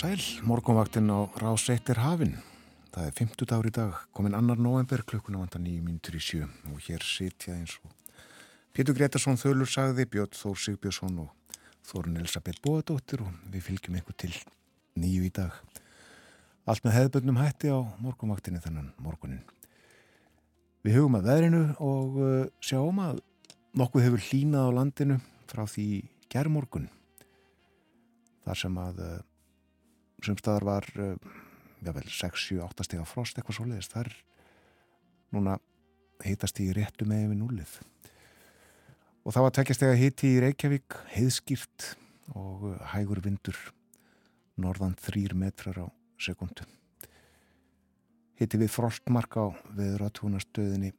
sæl, morgunvaktin á rás 1 er hafinn. Það er 50 dagur í dag, komin annar november, klukkuna í sjö og hér sitja eins og Pétur Gretarsson þölur sagði, Björn Þór Sigbjörnsson og Þórun Elisabeth Bóðadóttir og við fylgjum einhver til nýju í dag. Allt með hefðböndum hætti á morgunvaktinni þannan morgunin. Við hugum að veðrinu og uh, sjáum að nokkuð hefur hlínað á landinu frá því gerðmorgun. Þar sem að uh, sem staðar var uh, vel, 6-7-8 steg af frost eitthvað svo leiðist þar núna heitast í réttu með við núlið og það var tveggjast ega hiti í Reykjavík heiðskýrt og uh, hægur vindur norðan þrýr metrar á sekundu hiti við frostmark á viðratúnastöðinni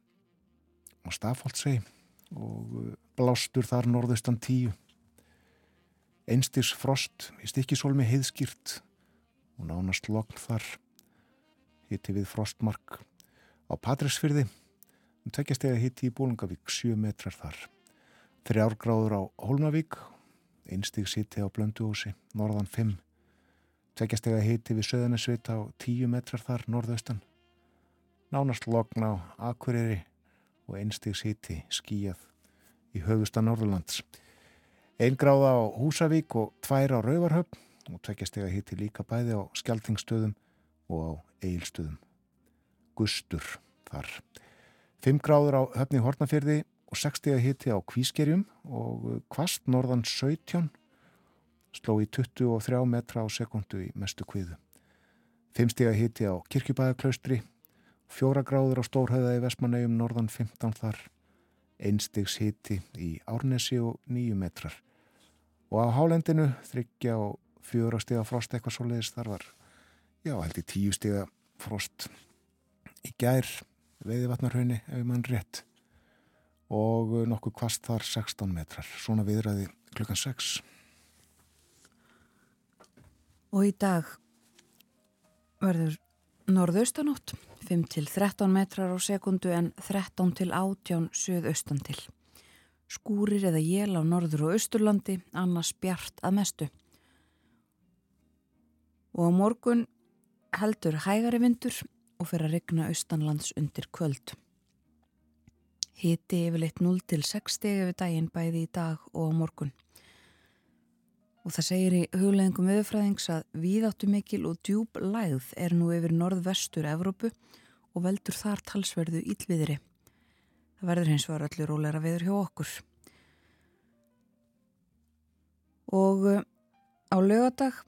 á Stafóldsei og uh, blástur þar norðaustan tíu. Einstirs frost í stikkisólmi heiðskýrt og nánast lokn þar. Hitti við frostmark á Patræsfyrði um tveggjastega hitti í Bólungavík 7 metrar þar. Þrjárgráður á Hólmavík einstigs hitti á Blönduósi norðan 5 tveggjastega hitti við Söðanesvita á 10 metrar þar norðaustan. Nánast lokn á Akureyri og einstigs hitti skíjað í höfustan Norðurlands. Einn gráða á Húsavík og tvær á Rauvarhöfn og tveggjastega hitti líka bæði á skjaldtingstöðum og á eigilstöðum. Gustur þar. 5 gráður á höfni Hortnafjörði og 60 hitti á Kvískerjum og kvast norðan 17 sló í 23 metra á sekundu í mestu kviðu. 5 stega hitti á Kirkjubæðaklaustri, 4 gráður á Stórhauða í Vestmannegjum norðan 15 þar, 1 stegs hitti í Árnesi og 9 metrar og á Hálendinu þryggja á fjóra stiga frost eitthvað svo leiðist þar var já, held ég tíu stiga frost í gær veiði vatnarhaunni ef mann rétt. Og nokkuð kvast þar 16 metrar, svona viðræði klukkan 6 Og í dag verður norðaustanótt 5 til 13 metrar á sekundu en 13 til 18 söðaustan til. Skúrir eða jél á norður og austurlandi annars bjart að mestu og á morgun heldur hægari vindur og fyrir að regna austanlands undir kvöld. Hiti yfirleitt 0-6 stegi við daginn bæði í dag og á morgun. Og það segir í hugleðingum viðfræðings að víðáttu mikil og djúb lægð er nú yfir norðvestur Evrópu og veldur þar talsverðu ílviðri. Það verður hins vegar allir róleira viður hjá okkur. Og uh, á lögadag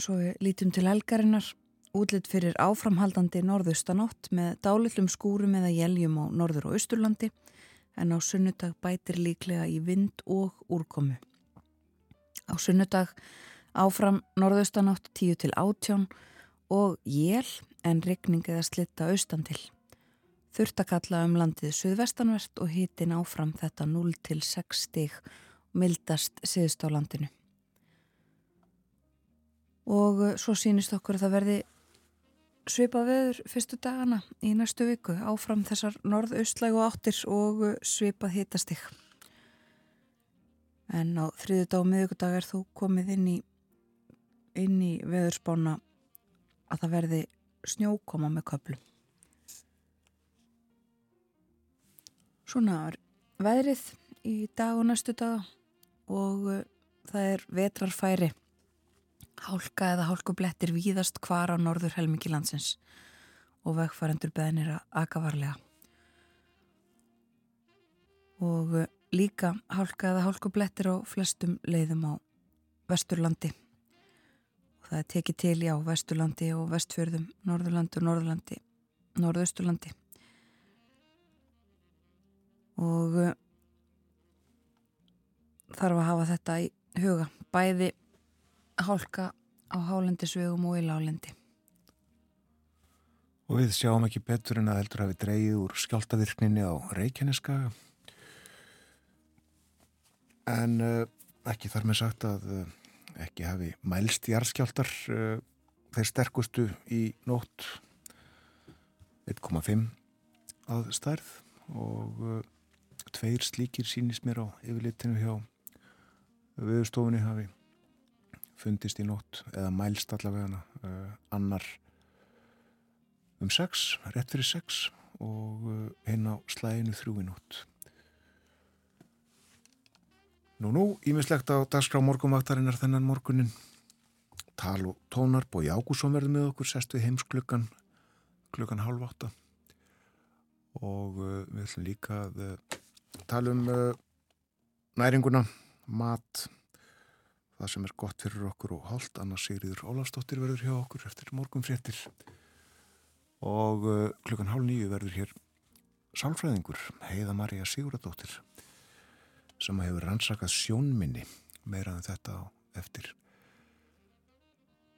Svo við lítum til helgarinnar útlitt fyrir áframhaldandi norðaustanótt með dálillum skúrum eða jæljum á norður og austurlandi en á sunnudag bætir líklega í vind og úrkomu. Á sunnudag áfram norðaustanótt 10 til 18 og jél en regning eða slitta austan til. Þurftakalla um landið suðvestanvert og hitin áfram þetta 0 til 6 stig mildast siðst á landinu og uh, svo sínist okkur að það verði svipað veður fyrstu dagana í næstu viku áfram þessar norðaustlægu áttir og uh, svipað hitastig. En á þriðu dag og miðugudag er þú komið inn í inn í veðurspána að það verði snjókoma með köplum Svona er veðrið í dag og næstu dag og uh, það er vetrarfæri Hálka eða hálkublettir víðast hvar á norður helmingi landsins og vegfærandur beðinir að aka varlega. Og eh, líka hálka eða hálkublettir á flestum leiðum á Vesturlandi. Og það er tekið til já, Vesturlandi og Vestfjörðum, Norðurlandi og Norðurlandi, Norðausturlandi. Og uh, þarf að hafa þetta í huga. Bæði hálka á hálendisvegum og í lálendi. og við sjáum ekki betur en að heldur hafi dreyið úr skjáltavirkninni á Reykjaneskaga en uh, ekki þar með sagt að uh, ekki hafi mælst jarðskjáltar uh, þeir sterkustu í nótt 1,5 að stærð og tveir slíkir sínist mér á yfirlitinu hjá viðstofunni hafi fundist í nótt eða mælst allavega annar um 6, rétt fyrir 6 og hinn uh, á slæginu þrjúinút. Nú nú, ímislegt á dagskrá morgumvaktarinnar þennan morgunin. Tal og tónar, bói Ágússon verði með okkur, sest við heims klukkan, klukkan halv átta og uh, við ætlum líka að uh, tala um uh, næringuna, mat, það sem er gott fyrir okkur og hálft, annars Sigriður Ólafsdóttir verður hjá okkur eftir morgum fréttir og uh, klukkan hálf nýju verður hér sálfræðingur Heiða Marja Siguradóttir sem hefur rannsakað sjónminni. Meira en þetta á eftir.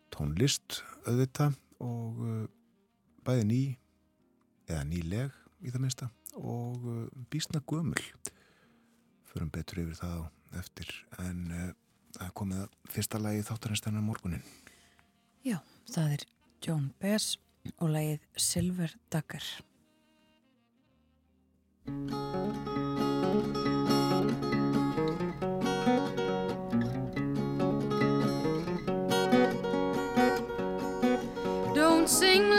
Tónlist auðvita og uh, bæði ný eða nýleg í það minnsta og uh, bísna gömul. Förum betur yfir það eftir. En það uh, komið að fyrsta lagi þáttarins þennan morgunin Já, það er John Bass og lagið Silver Dagger. Don't sing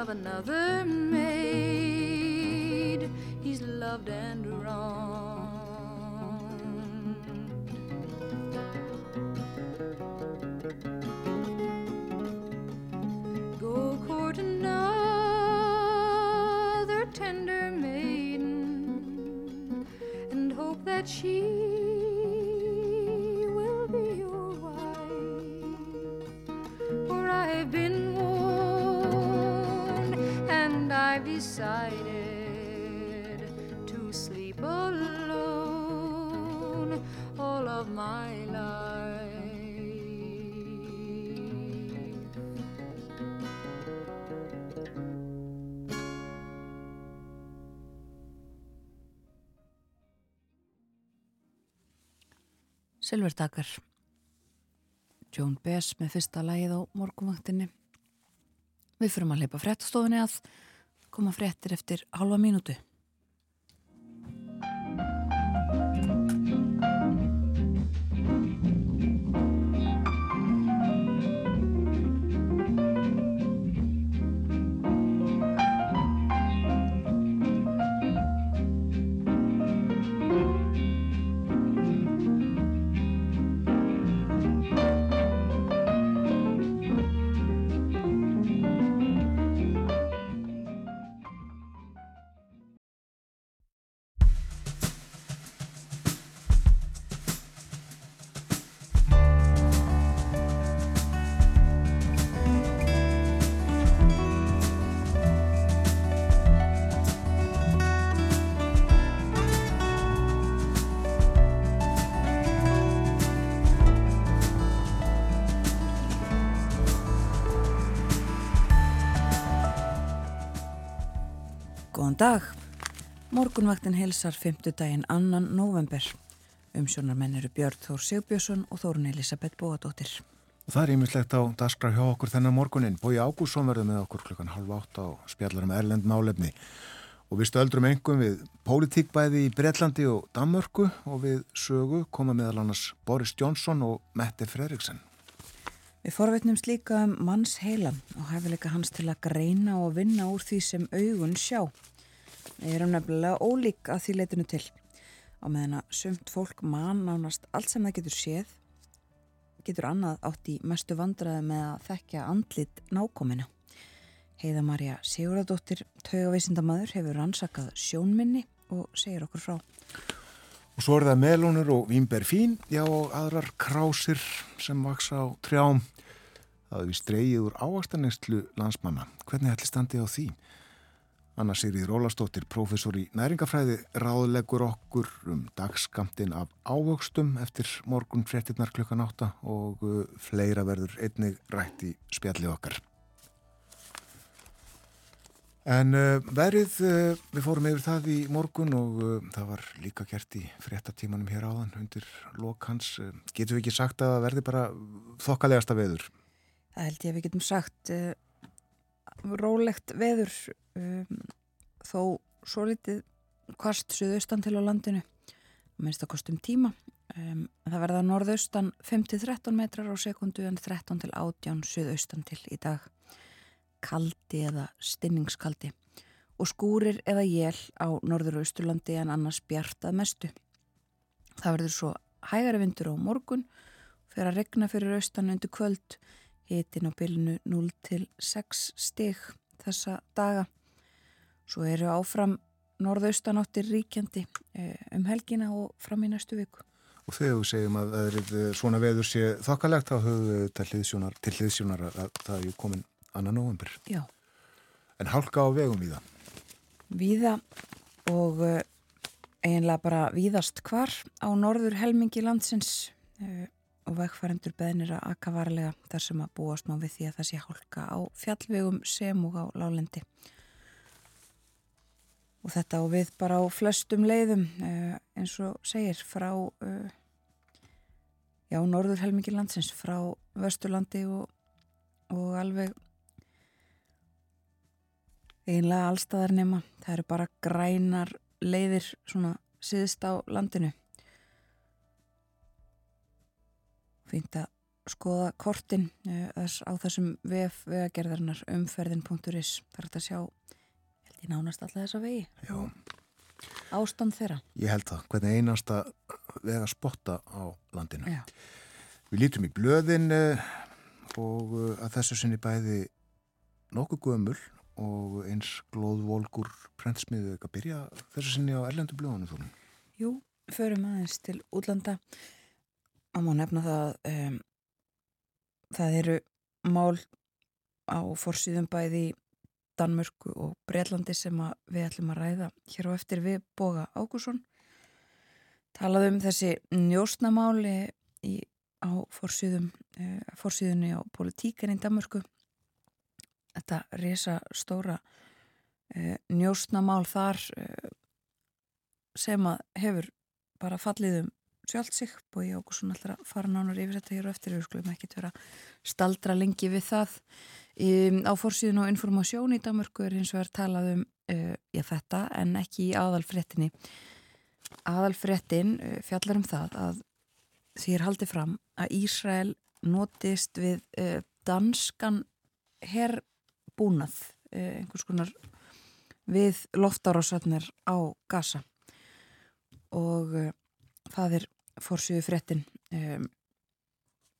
of another maid he's loved and Silverdakar Joan Bess með fyrsta lægið á morgumvaktinni Við fyrum að leipa frettstofunni að koma fréttir eftir halva mínútu. Dag. Morgunvaktin helsar 5. daginn annan november. Umsjónarmenn eru Björn Þór Sigbjörnsson og Þórun Elisabeth Bóadóttir. Það er ímislegt á daskra hjá okkur þennan morgunin. Bói Ágússon verður með okkur klukkan halv átt á spjallarum Erlend málefni. Og við stöldrum engum við pólitíkbæði í Breitlandi og Danmörku og við sögu koma meðal annars Boris Johnson og Mette Fredriksen. Við forvetnum slíka um manns heilan og hæfileika hans til að greina og vinna úr því sem augun sjá. Við erum nefnilega ólík að því leitinu til. Á meðan að sumt fólk mann nánast allt sem það getur séð, getur annað átt í mestu vandraði með að þekkja andlit nákomina. Heiða Marja Siguradóttir, taugavísindamadur, hefur rannsakað sjónminni og segir okkur frá. Og svo er það melónur og vínber fín, já og aðrar krásir sem vaks á trjám. Það er við streyið úr ávastanestlu landsmanna. Hvernig ætli standi á því? Anna Sigriður Ólastóttir, professor í næringafræði, ráðleggur okkur um dagskamtin af ávöxtum eftir morgun fréttinnar klukkan átta og uh, fleira verður einnig rætt í spjalli okkar. En uh, verið, uh, við fórum yfir það í morgun og uh, það var líka gert í fréttatímanum hér áðan undir lok hans. Uh, getum við ekki sagt að það verði bara þokkalegasta veður? Það held ég að við getum sagt uh, rólegt veður um, þó svo litið kvast suðaustan til á landinu minnst að kostum tíma. Um, það verða norðaustan 5-13 metrar á sekundu en 13 til 18 suðaustan til í dag. Kaldi eða stinningskaldi og skúrir eða jél á norður og austurlandi en annars bjartað mestu. Það verður svo hægari vindur á morgun fyrir að regna fyrir austan undir kvöld hitin á bylnu 0 til 6 stig þessa daga. Svo eru áfram norðaustanáttir ríkjandi um helgina og fram í næstu viku. Og þegar við segjum að, að svona veður sé þokkalegt þá höfum við til hliðsjónar, til hliðsjónar að, að það er komin annan november. Já. En hálka á vegum víða? Víða og uh, eiginlega bara víðast hvar á norður helmingi landsins uh, og vegfærendur beðnir að akka varlega þar sem að búast má við því að það sé hálka á fjallvegum sem og á lálendi. Og þetta á við bara á flestum leiðum uh, eins og segir frá uh, já, norður helmingi landsins, frá Vesturlandi og, og alveg einlega allstaðar nema. Það eru bara grænar leiðir svona síðst á landinu. Fínt að skoða kortin uh, á þessum VF vegagerðarnar umferðin.is þar er þetta að sjá held ég nánast alltaf þessa vegi. Já. ástand þeirra. Ég held það, hvernig einasta vega spotta á landinu. Já. Við lítum í blöðin uh, og uh, að þessu sinni bæði nokkuð gömul og eins glóðvolgur prentsmiðu ekki að byrja þessu sinni á erlendu blöðunum Jú, förum aðeins til útlanda að má nefna það um, það eru mál á forsýðum bæði Danmörku og Breitlandi sem við ætlum að ræða hér á eftir við Boga Ágússon talaðum um þessi njóstnamáli í, á forsýðum uh, forsýðunni á politíkan í Danmörku. Þetta resa stóra uh, njóstnamál þar uh, sem að hefur bara fallið um sjálft sig og ég águr svona alltaf að fara nánar yfir þetta hér og eftir við skulum ekki vera staldra lengi við það. Um, á fórsíðun og informasjón í Damörku er hins vegar talað um uh, já, þetta en ekki í aðalfrettinni aðalfrettin uh, fjallar um það að því er haldið fram að Ísrael notist við uh, danskan herbúnað einhvers konar við loftárásatnir á Gaza. Og það er fórsýðu frettin um,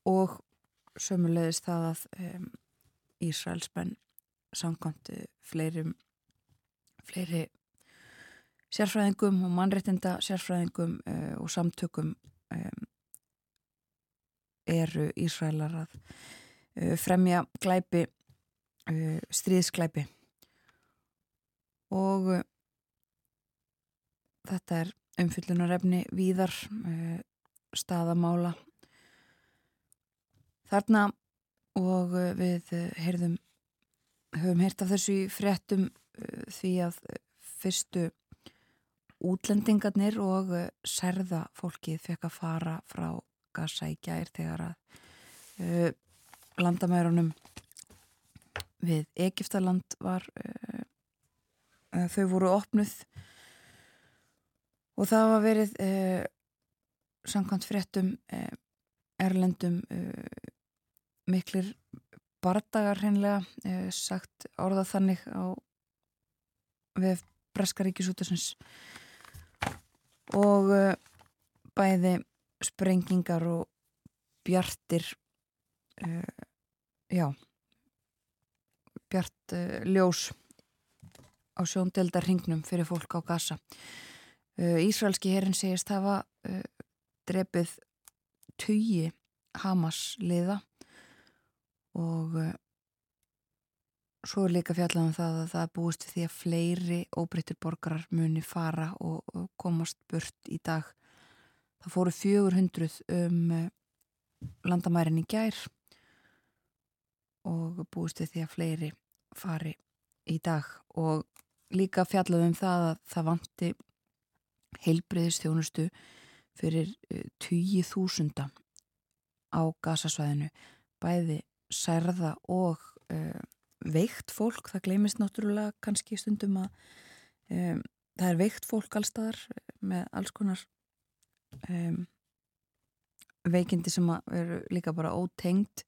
og sömulegist það að um, Ísraelsmenn samkvæmt fleiri fleiri sérfræðingum og mannrettinda sérfræðingum uh, og samtökum um, eru Ísraelar að uh, fremja glæpi uh, stríðsglæpi. Og þetta er umfyllunarefni víðar uh, staðamála. Þarna og uh, við uh, heyrðum höfum heyrt af þessu fréttum því að fyrstu útlendingarnir og uh, serða fólkið fekk að fara frá gær þegar að uh, landamærunum við Egiptaland var uh, uh, þau voru opnuð og það var verið uh, samkvæmt fréttum uh, erlendum uh, miklir bardagar hreinlega uh, sagt orðað þannig á við Breskaríkisútusins og uh, bæði sprengingar og bjartir uh, já bjart ljós á sjóndeldar hringnum fyrir fólk á gasa Ísraelski herrin segist hafa uh, drepið tugi Hamas liða og uh, svo er líka fjallað um það að það búist við því að fleiri óbreyttir borgarar muni fara og, komast burt í dag. Það fóru 400 um landamærin í gær og búist við því að fleiri fari í dag og líka fjallað um það að það vanti heilbreyðistjónustu fyrir uh, 20.000 á gasasvæðinu bæði særða og uh, veikt fólk, það gleymist náttúrulega kannski stundum að um, það er veikt fólk allstaðar með alls konar um, veikindi sem eru líka bara ótengt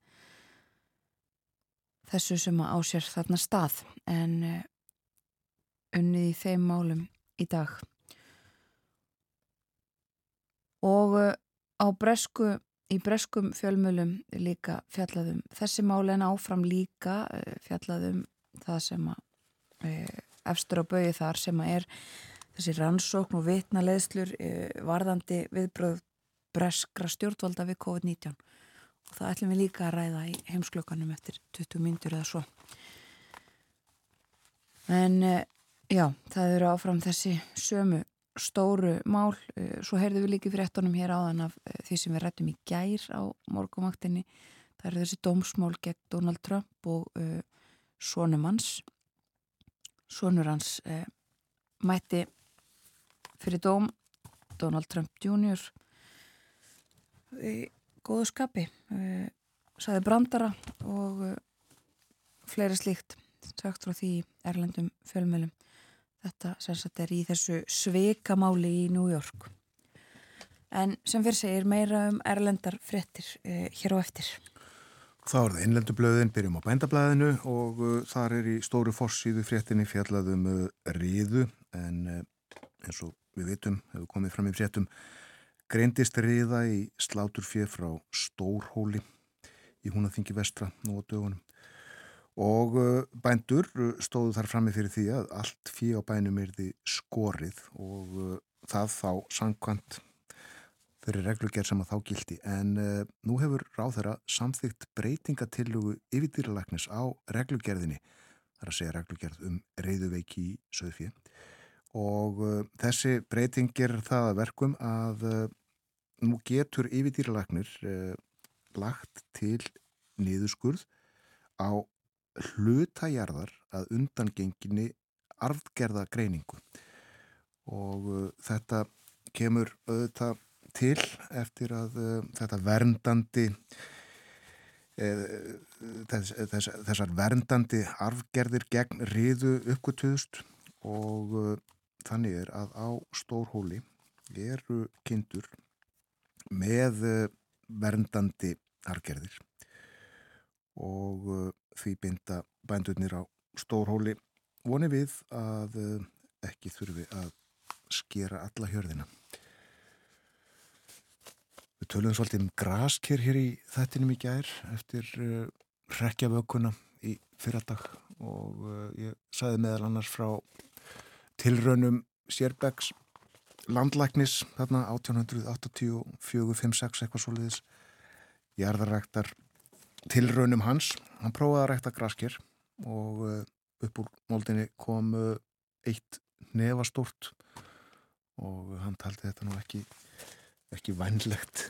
þessu sem að ásér þarna stað. En uh, unnið í þeim málum í dag og uh, á bresku í breskum fjölmölum líka fjallaðum þessi máli en áfram líka uh, fjallaðum það sem að uh, efstur á bauði þar sem að er þessi rannsókn og vitna leðslur varðandi viðbröð breskra stjórnvalda við COVID-19 og það ætlum við líka að ræða í heimsklökanum eftir 20 myndur eða svo. En já, það eru áfram þessi sömu stóru mál, svo heyrðum við líka fyrir ettunum hér áðan af því sem við rættum í gær á morgumaktinni það eru þessi dómsmál gegn Donald Trump og uh, sonum hans sonur hans uh, mætti fyrir dóm Donald Trump Jr. í góðu skapi uh, saði brandara og fleiri slíkt sagt frá því erlendum fjölmjölum Þetta sem sagt er í þessu sveikamáli í New York. En sem fyrir segir meira um erlendar frettir eh, hér á eftir. Þá er það innlendublöðin, byrjum á bændablaðinu og uh, þar er í stóru fórsíðu fréttinni fjallaðum uh, riðu en uh, eins og við vitum, hefur komið fram í fréttum, greindist riða í sláturfjöð frá Stórhóli í húnaþingi vestra nú á dögunum og uh, bændur uh, stóðu þar frammi fyrir því að allt fyrir á bænum er því skorið og uh, það þá sangkvæmt fyrir reglugjær sem að þá gildi en uh, nú hefur ráð þeirra samþygt breytingatillugu yfirdýralæknis á reglugjærðinni þar að segja reglugjærð um reyðuveiki í söðfí og uh, þessi breyting ger það að verkum að uh, nú getur yfirdýralæknir lagt til niðurskurð á hlutajarðar að undangenginni arfgerða greiningu og uh, þetta kemur auðvitað til eftir að uh, þetta verndandi uh, þess, þess, þessar verndandi arfgerðir gegn riðu uppgötuðust og uh, þannig er að á Stórhóli eru kindur með uh, verndandi arfgerðir. Og uh, því binda bændurnir á stórhóli voni við að uh, ekki þurfi að skera alla hjörðina. Við töluðum svolítið um grasker hér í þettinum í gær eftir uh, rekjavökunna í fyrradag og uh, ég saði meðal annars frá tilraunum Sérbæks landlæknis þarna 1884-56 eitthvað svoleiðis jarðaræktar tilraunum hans. Hann prófaði að rækta graskir og uh, upp úr moldinni kom eitt nefastort og hann taldi þetta nú ekki, ekki vænlegt.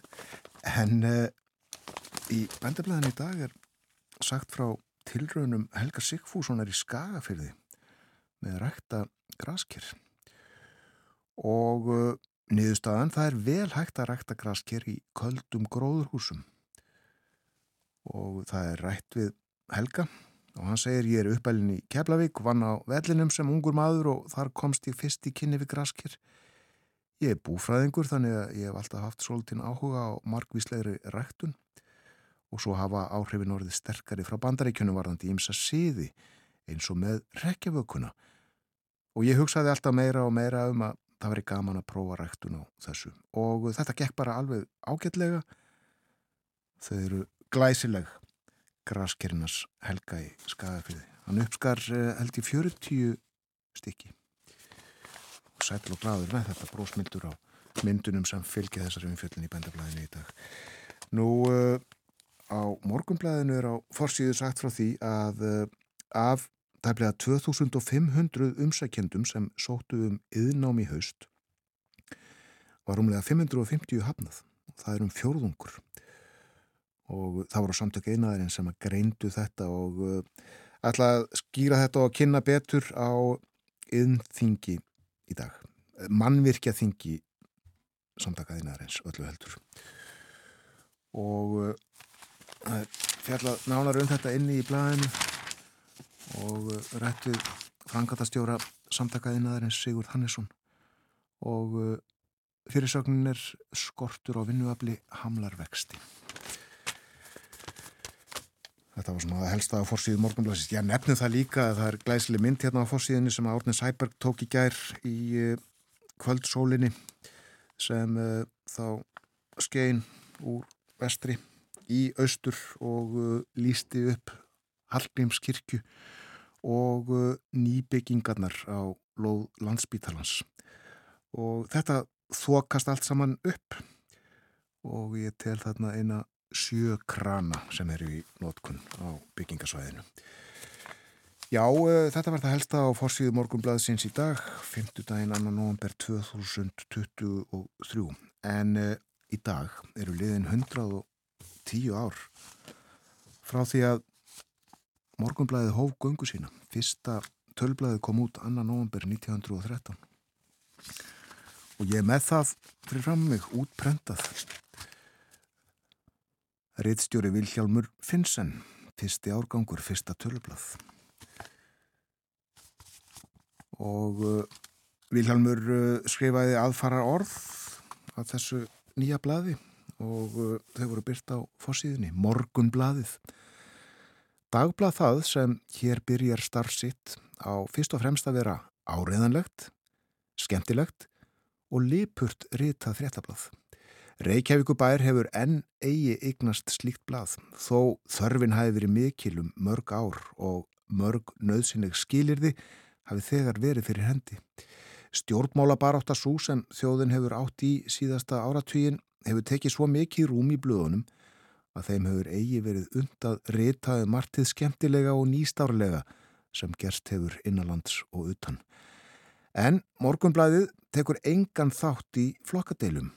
En uh, í bændablaðin í dag er sagt frá tilraunum Helga Sigfússonar í Skagafyrði með rækta grasker og uh, niðurstaðan það er vel hægt að rækta grasker í köldum gróðurhúsum og það er rætt við Helga. Og hann segir ég er uppælinn í Keflavík vann á vellinum sem ungur maður og þar komst ég fyrst í kynni við grasker ég er búfræðingur þannig að ég hef alltaf haft svolítinn áhuga á markvíslegri ræktun. Og svo hafa áhrifin orðið sterkari frá bandaríkjunum varðandi ímsa siði eins og með rekjavökunna og ég hugsaði alltaf meira og meira um að það veri gaman að prófa ræktun á þessu. Og þetta gekk bara alveg ágætlega. Þau eru glæsileg. Graskerinas helga í skagafyrði hann uppskar eh, held í 40 stykki. Og sæl og gladur með þetta brósmyndur á myndunum sem fylgja þessari umfjöldin í bendablaðinu í dag. Nú uh, á morgumblæðinu er á forsýðu sagt frá því að uh, af tæplega 2500 umsækjendum sem sóttu um yðnám í haust var umlega 550 hafnað og það er um fjórðungur og það voru samtök einaðarinn sem að greindu þetta og uh, ætla að skýra þetta og kynna betur á yðnþingi í dag. Mannvirkja þingi samtaka einaðarins öllu heldur. Og uh, fjalla nánar um þetta inni í blæðinu og uh, rættu frangatastjóra samtakaðinaðarins Sigurd Hannesson. Og fyrirsögnin er skortur á vinnuafli hamlarvexti. Þetta var svona helsta á fórsíðu morgunblæsist. Ég nefnum það líka að það er glæsli mynd hérna á fórsíðinni sem Árnins Hæberg tók í gær í uh, kvöldsólinni sem þá skein úr vestri í austur og uh, lísti upp Hallgrímskirkju og uh, nýbyggingarnar á loð landsbítalans og þetta þokast allt saman upp og ég tel þarna eina sjö krana sem eru í nótkunn á byggingasvæðinu. Já, uh, þetta var það helsta á fórsíðu morgunblaðsins í dag, 5. daginn annan november 2023 en uh, í dag eru liðin 110 ár frá því að morgunblæðið hóf göngu sína. Fyrsta tölblæðið kom út annan november 1913 og ég með það fyrir fram mig útprentað. Rittstjóri Vilhjálmur Finnsen, fyrsti árgangur, fyrsta tölblað. Og uh, Vilhjálmur uh, skrifaði aðfara orð af þessu nýja blaði og uh, þau voru byrt á fórsíðinni, morgunblaðið. Dagblað það sem hér byrjar starfsitt á fyrst og fremst að vera áreðanlegt, skemmtilegt og lipurt ritað fréttablað. Reykjavíkubær hefur enn eigi eignast slíkt blað, þó þörfin hafi verið mikil um mörg ár og mörg nöðsynleg skilirði hafi þegar verið fyrir hendi. Stjórnmála barátt að svo sem þjóðin hefur átt í síðasta áratvíin hefur tekið svo mikið rúm í blöðunum að þeim hefur eigi verið undað ritaði martið skemmtilega og nýstárlega sem gerst hefur innanlands og utan. En morgunblæðið tekur engan þátt í flokkadeilum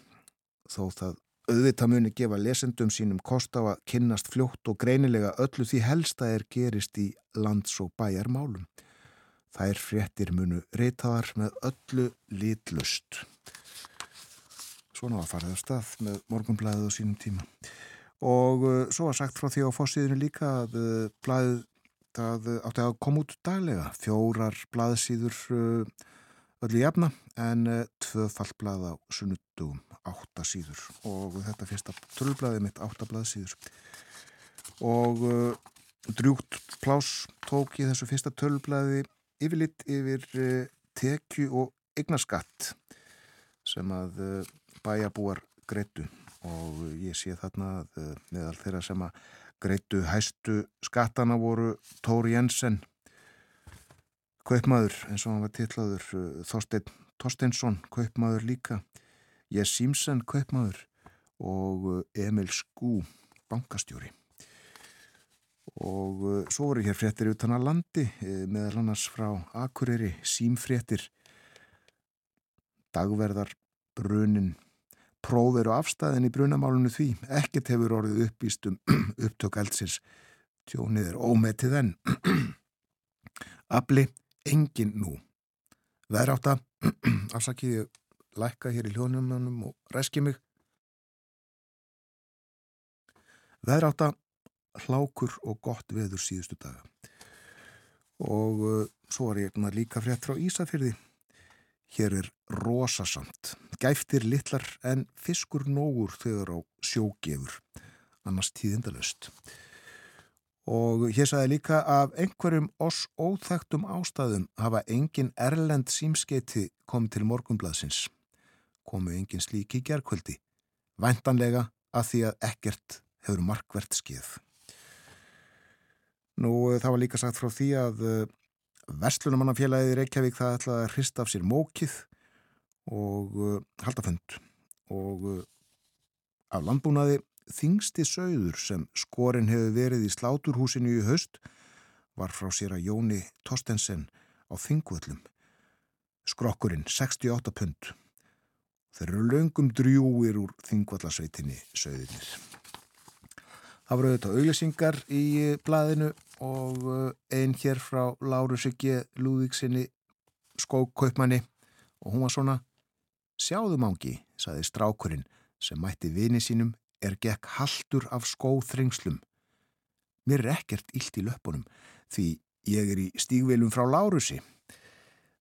þó það auðvitað muni gefa lesendum sínum kost á að kynnast fljótt og greinilega öllu því helsta er gerist í lands- og bæjarmálum. Þær fréttir munu reytaðar með öllu litlust. Svona var farið af stað með morgunblæðið á sínum tíma. Og uh, svo var sagt frá því á fórsíðinu líka að uh, blæðið átti að koma út daglega. Fjórar blæðsíður uh, öllu jafna en tvöfall blæð á sunnudugum átta síður. Og þetta fyrsta tölblæði mitt átta blæðsíður og drjúkt plás tók í þessu fyrsta tölblæði yfirlitt yfir uh, tekju og eignaskatt sem að uh, bæjabúar greitu og ég sé þarna að uh, meðal þeirra sem að greitu hæstu skattana voru Tóri Jensen kaupmaður eins og hann var tillaður Þorstein Torsteinsson kaupmaður líka. Jess Simpson kaupmaður og Emil Skú bankastjóri. Og uh, svo voru hér fréttir utan að landi uh, meðal annars frá Akureyri, símfréttir. Dagverðar brunin prófur og afstæðin í brunamálunu því ekkert hefur orðið uppýst um upptök eldsins. Tjónið er ómetið enn. Afli engin nú Veðr átta, afsakið ég lækka hér í hljónumönum og reski mig. Veðr átta, hlákur og gott veður síðustu daga. Og uh, svo er ég líka frétt frá Ísafyrði. Hér er rosasamt, gæftir litlar en fiskur nógur þegar á sjógefur, annars tíðindalöst og hér saði líka af einhverjum oss óþægtum ástæðum hafa engin erlend símskeiti komið til morgunbladsins. Komu engin slíki gerðkvöldi. Væntanlega að því að ekkert hefur markvert skeið. Nú það var líka sagt frá því að eh, Vestlunumannafélagið Reykjavík það ætlaði að hrista af sér mókið og uh, halda fund og af landbúnaði þingsti sögður sem skorin hefur verið í sláturhúsinu í höst var frá sér að Jóni Tostensen á Þingvöllum. Skrokkurinn 68 pund. Þeir eru löngum drjúir úr Þingvallasveitinni sögðinir. Það voru auðvitað auðlisingar í blaðinu og eh, einn hér frá Láru Sigge Lúðíksinni skókkaupmanni og hún var svona Sjáðu mángi, saði strákurinn sem mætti vini sínum er gekk haldur af skóþrengslum. Mér er ekkert illt í löpunum því ég er í stígveilum frá Lárusi.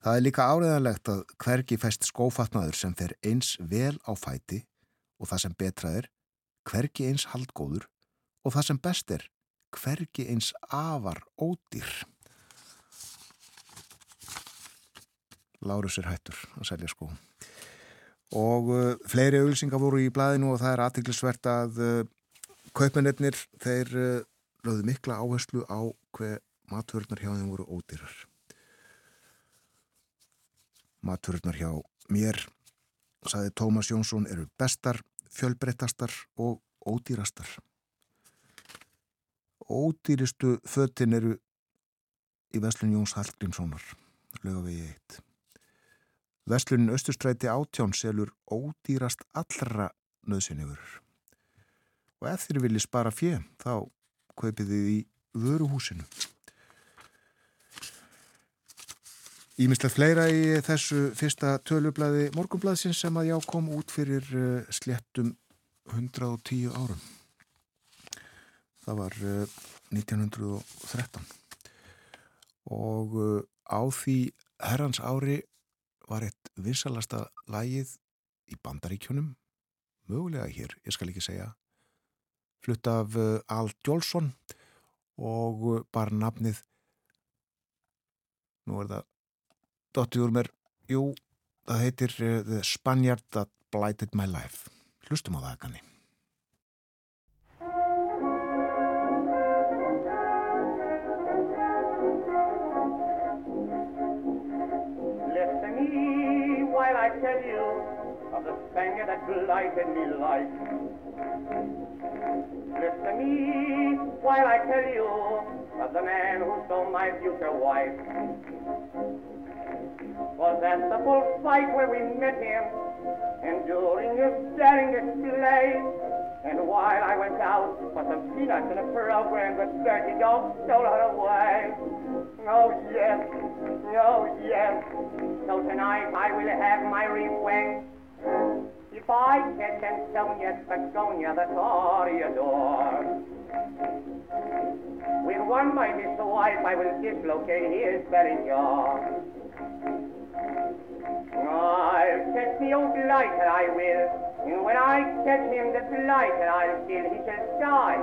Það er líka áreðanlegt að hvergi fæst skófatnaður sem fer eins vel á fæti og það sem betra er hvergi eins haldgóður og það sem best er hvergi eins afar ódýr. Lárus er hættur að selja skó og uh, fleiri auðvilsingar voru í blæðinu og það er aðtiklisvert að uh, kaupmennir þeir uh, lögðu mikla áherslu á hver matururnar hjá þeim voru ódýrar. Matururnar hjá mér saði Tómas Jónsson eru bestar, fjölbreyttastar og ódýrastar. Ódýristu föttin eru í Veslun Jóns Hallgrímssonar við eitt Veslunin Östustræti átján selur ódýrast allra nöðsynjafurur. Og ef þér vilji spara fjö, þá kaupið þið í vöruhúsinu. Ímislega fleira í þessu fyrsta tölublaði morgunblaðsins sem að já kom út fyrir uh, sléttum 110 árum. Það var uh, 1913 og uh, á því herrans ári var eitt vinsalasta lægið í bandaríkjunum, mögulega hér, ég skal ekki segja, flutt af uh, Al Jolson og uh, bara nafnið, nú er það dottið úr mér, jú, það heitir uh, The Spaniard That Blighted My Life. Hlustum á það ekki That blighted me life. Listen to me while I tell you of the man who stole my future wife. Was at the bullfight where we met him, enduring his daring display. And while I went out for some peanuts and a program, the dirty dog stole her away. Oh yes, oh yes. So tonight I will have my revenge. If I catch Antonia Spagonia, the Toreador. With one mighty swipe I will dislocate his very jaw. I'll catch the old blighter, I will. And when I catch him, the blighter, I'll kill. He shall die.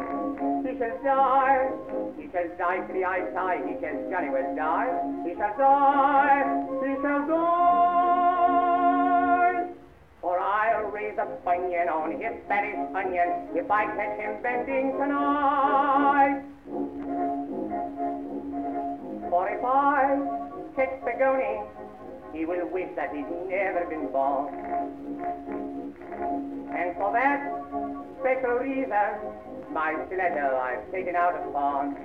He shall die. He shall die to the eyesight. He shall die. He shall die. He shall die. I'll a bunion on his Spanish onion if I catch him bending tonight. For if I catch he will wish that he'd never been born. And for that special reason, my stiletto I've taken out of pawn.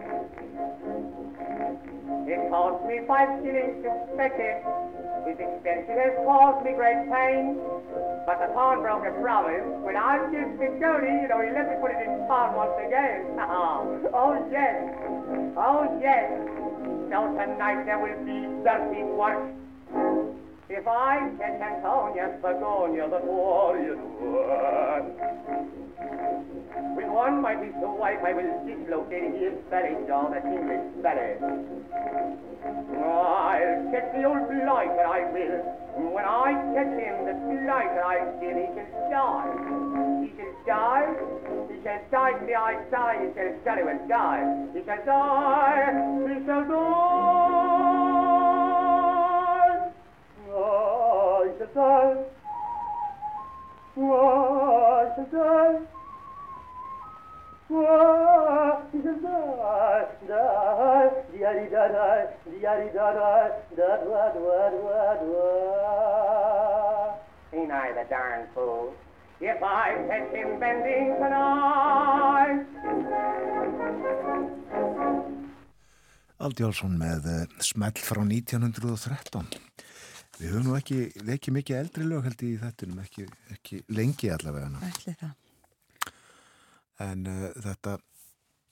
It cost me five shillings to fetch it. His expense has caused me great pain. But the pawnbroker promised when I give Piccioni, you know, he let me put it in pawn once again. Oh, oh, yes. Oh, yes. So tonight there will be dirty work If I catch Antonia Spagonia, the warrior one. With one mighty swipe I will dislocate his belly, jaw, that English belly. I'll catch the old blighter, I will. When I catch him, the blighter I will, he shall die. He shall die. He shall die the eye side. He shall surely will die. He shall die. He shall die. He shall die. Oh, he shall die. Oh, he shall die. Die. Di-da-di, da-da. Di-da-di-da-da. Da-da-da-da-da. Ain't I the darn fool? If I catch him bending tonight. Aldi Álsson með uh, smell frá 1913. Við höfum nú ekki, ekki mikið eldri lög held í þettunum, ekki, ekki lengi allavega. Ætli það. En uh, þetta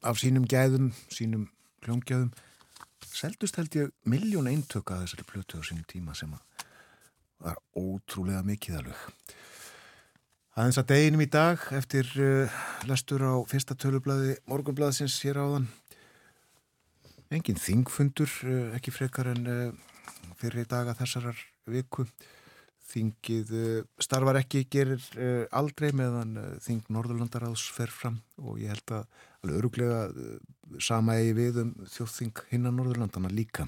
af sínum gæðum, sínum hljóngjæðum, seldust held ég miljón eintök að þessari plötu á sínum tíma sem að var ótrúlega mikið alveg. Aðeins að deginum í dag eftir uh, lestur á fyrsta tölublaði morgunblaðsins hér áðan engin þingfundur, uh, ekki frekar en uh, fyrir daga þessarar viku. Þingið uh, starfar ekki, gerir uh, aldrei meðan uh, Þing Norðurlandaráðs fer fram og ég held að alveg öruglega sama eigi við um þjóðþing hinna Norðurlandana líka.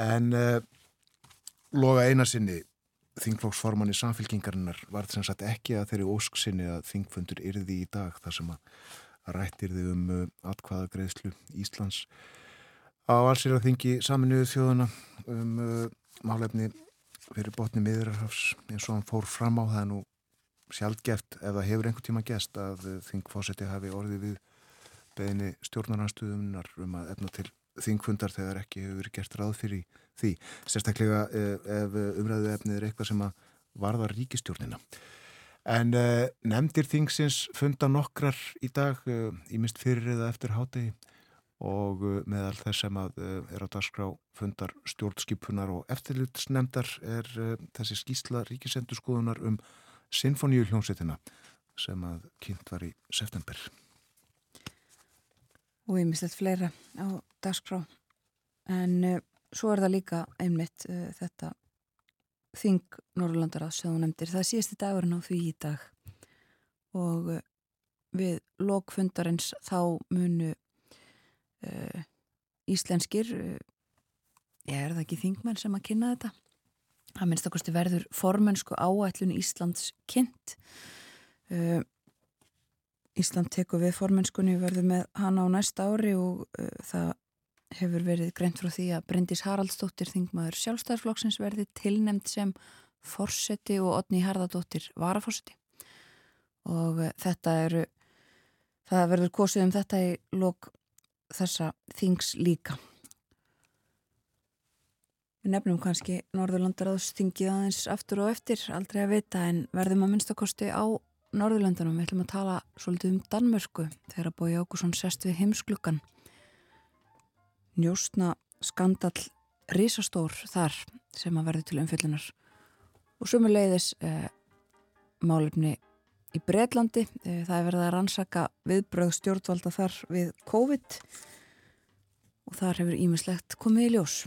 En uh, loga einasinni þingflóksformanni samfélkingarinnar var þess að ekki að þeirri ósk sinni að þingfundur yrði í dag þar sem að rættir þið um uh, atkvaða greiðslu Íslands á allsir að þingi saminuðu þjóðuna um uh, málefni fyrir botni miðurarhafs eins og hann fór fram á það nú sjálfgeft ef það hefur einhver tíma gest að þingfósetti hafi orðið við beðinni stjórnarnastuðumnar um að efna til þingfundar þegar ekki hefur gert ráð fyrir því. Sérstaklega ef, ef umræðu efnið er eitthvað sem að varða ríkistjórnina. En uh, nefndir þingsins funda nokkrar í dag, í mist fyrir eða eftir hátegi og uh, meðal þess sem að er á dagskrá fundar stjórnskipunar og eftirlutsnefndar er þessi skýsla ríkisendurskoðunar um Sinfoníu hljómsveitina sem að kynnt var í september. Og ég mislegt fleira á dagskrá. En uh, svo er það líka einmitt uh, þetta Þing Norrlandara sem þú nefndir, það síðasti dagurinn á því í dag. Og uh, við lokfundarins þá munu íslenskir ég er það ekki þingmenn sem að kynna þetta? Að minnst kosti verður formensku áætlun Íslands kynnt. Ísland tekur við formenskunni verður með hana á næsta ári og uh, það hefur verið greint frá því að Bryndís Haraldsdóttir þingmaður sjálfstæðarflokksins verði tilnemd sem forseti og Otni Harðardóttir varaforseti. Og uh, þetta eru það verður kosið um þetta í lok þessa þings líka Við nefnum kannski Norðurlandaráðstingið aðeins aftur og eftir, aldrei að vita en verðum að minnstakosti á Norðurlandunum. Við ætlum að tala svolítið um Danmörku þegar að Bói Ákusson sest við heimsklukkan. Njóstna skandal risastór þar sem að verði til umfyllunar. Og sumuleiðis eh, málefni í Breitlandi. Eh, það er verið að rannsaka viðbröð stjórnvalda þar við COVID og þar hefur ímislegt komið í ljós.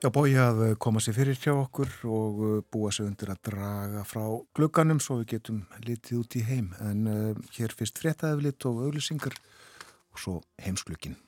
Já, bói að koma sér fyrir hjá okkur og uh, búa sér undir að draga frá glugganum svo við getum litið út í heim. En uh, hér fyrst fréttaðið og auðlisingar og svo heimsklukkin.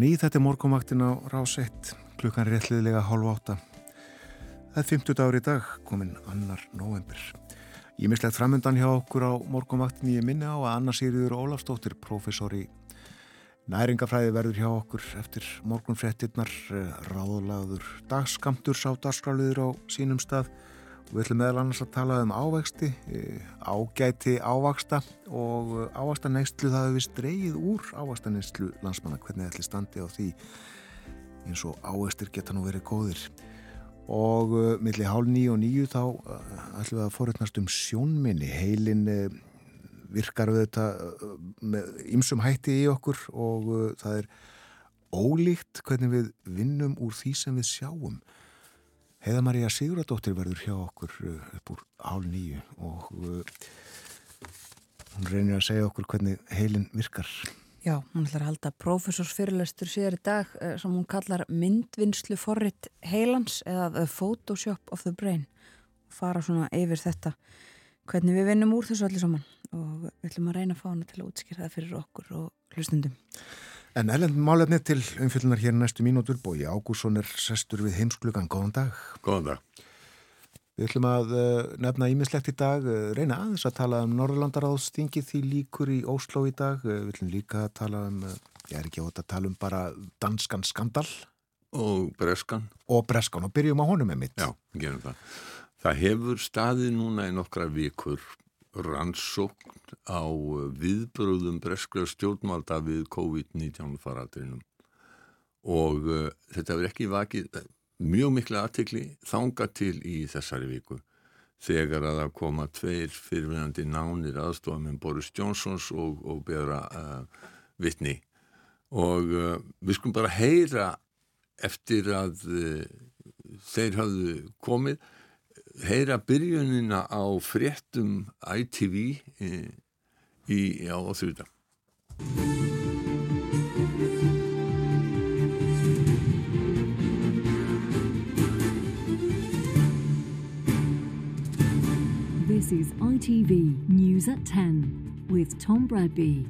Ný þetta er morgumvaktin á rás 1, klukkan réttliðlega hálf átta. Það er 50 dagur í dag, komin annar november. Ég mislegt framöndan hjá okkur á morgumvaktin ég minni á að Anna Sýriður Ólafstóttir, professor í næringafræði verður hjá okkur eftir morgunfrettinnar, eh, ráðlaður dagskamtur sá dagskráliður á sínum stað við ætlum meðal annars að tala um ávexti, eh, ágæti ávaksta og ávaksta neistlu það hefur við streyið úr ávaksta neistlu landsmanna, hvernig ætli standi á því eins og ávextir geta nú verið góðir? Og uh, millir hálf nýju og nýju þá uh, ætlum við að forutnast um sjónminni. Heilin virkar við þetta með ymsum hætti í okkur og það er ólíkt hvernig við vinnum úr því sem við sjáum Heiða Maria Siguradóttir verður hjá okkur uh, upp úr hálf nýju og hún reynir að segja okkur hvernig heilin virkar Já, hún ætlar að halda profesorsfyrirlestur síðar í dag eh, sem hún kallar myndvinnslu forritt heilans eða The Photoshop of the Brain og fara svona yfir þetta hvernig við vinnum úr þessu allir saman og við ætlum að reyna að fá hana til að útskýra það fyrir okkur og hlustundum. En ellend málefni til umfyllunar hér næstu mínútur bói Ágússon er sestur við heimsklugan. Góðan dag. Góðan dag. Við ætlum að uh, nefna ímislegt í dag, uh, reyna aðeins að tala um Norðurlandaráðstingi því líkur í Ósló í dag. Uh, við ætlum líka að tala um, ég er ekki átt að tala um bara danskan skandal. Og breskan. Og breskan og byrjum á honum með mitt. Já, gerum það. Það hefur staðið núna í nokkra vikur rannsókn á viðbröðum breskra stjórnvalda við COVID-19 faradrinum og þetta verður ekki vakið mjög mikla aðtikli þanga til í þessari viku. Þegar að það koma tveir fyrirvinandi nánir aðstofað með Boris Johnsons og, og beðra uh, vittni og uh, við skulum bara heyra eftir að uh, þeir hafðu komið heyra byrjunina á fréttum ITV í, eh, í, á þrjúta This is ITV News at 10 with Tom Bradby.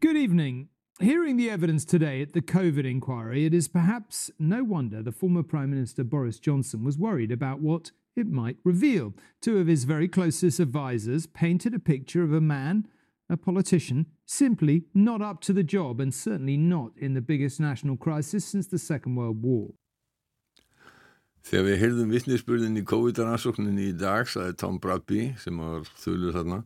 Good evening. Hearing the evidence today at the COVID inquiry, it is perhaps no wonder the former Prime Minister Boris Johnson was worried about what it might reveal. Two of his very closest advisers painted a picture of a man, a politician, simply not up to the job and certainly not in the biggest national crisis since the Second World War. Þegar við heyrðum vittnisspurðin í COVID-rannsókninni í dag, saði Tom Bradby, sem var þauðluð þarna,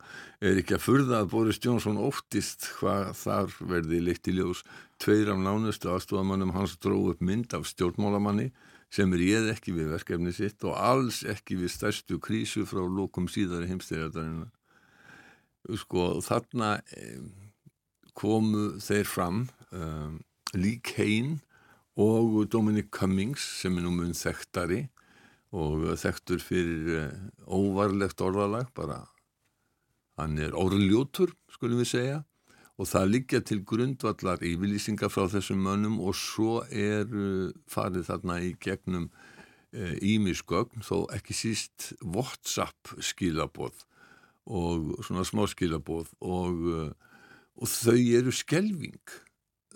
er ekki að furða að Boris Johnson óttist hvað þar verði leitt í ljós. Tveir af nánustu aðstofamannum hans dróð upp mynd af stjórnmálamanni sem réð ekki við verkefni sitt og alls ekki við stærstu krísu frá lókum síðari heimstyrjardarinnar. Sko þarna komu þeir fram, um, Lee Kane, og Dominic Cummings sem er nú mun þekktari og þekktur fyrir óvarlegt orðalag bara hann er orðljótur skulum við segja. Og það liggja til grundvallar yfirlýsingar frá þessum mönnum og svo er farið þarna í gegnum ímisgögn þó ekki síst WhatsApp skilaboð og svona smá skilaboð og, og þau eru skelving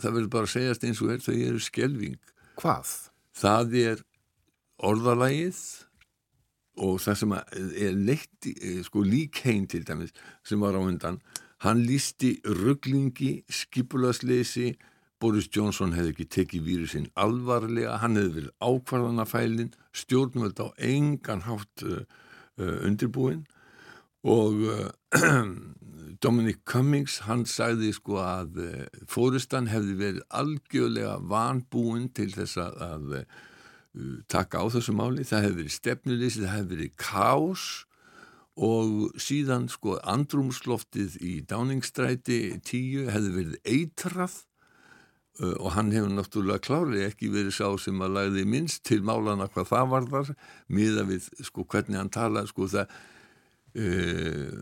það verður bara að segjast eins og er þau eru skelving. Hvað? Það er orðalagið og það sem er leitt, sko líkhein til dæmis sem var á undan, hann lísti rugglingi, skipulasleysi, Boris Johnson hefði ekki tekið vírusinn alvarlega, hann hefði verið ákvarðanafælin, stjórnvöld á engan hátt uh, uh, undirbúin og uh, Dominic Cummings hann sagði sko að uh, fórustan hefði verið algjörlega vanbúin til þess að, að uh, taka á þessu máli, það hefði verið stefnuleysi, það hefði verið kás og síðan sko andrumsloftið í Downingstræti 10 hefði verið eitrað uh, og hann hefur náttúrulega klárið ekki verið sá sem að lagði minnst til málana hvað það var þar miða við sko hvernig hann talaði sko það Uh,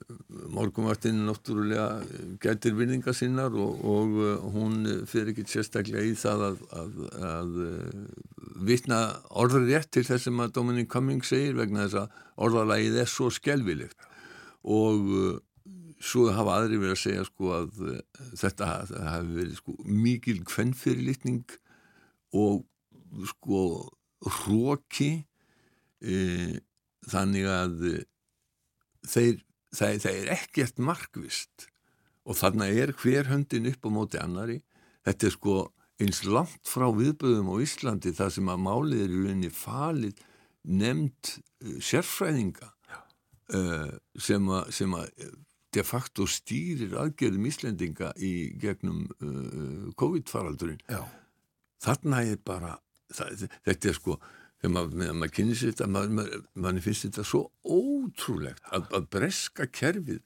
morgunvartin náttúrulega gætir vinninga sinnar og, og uh, hún fyrir ekki sérstaklega í það að, að, að uh, vitna orður rétt til þess að Dominic Cummings segir vegna þess að orðalagið er svo skelvilegt og svo hafa aðri verið að segja sko að þetta hafi verið sko mikil kvennfyrirlitning og sko hróki þannig að þeir, það, það er ekkert markvist og þannig er hver höndin upp á móti annari þetta er sko eins langt frá viðböðum á Íslandi þar sem að málið er í rauninni falið nefnd uh, sérfræðinga uh, sem að, sem að de facto stýrir aðgerðum Íslendinga í gegnum uh, COVID-faraldurinn. Þarna er bara það, þetta er sko þegar maður, maður kynir sér þetta maður, maður, maður finnst þetta svo ótrúlegt að, að breska kerfið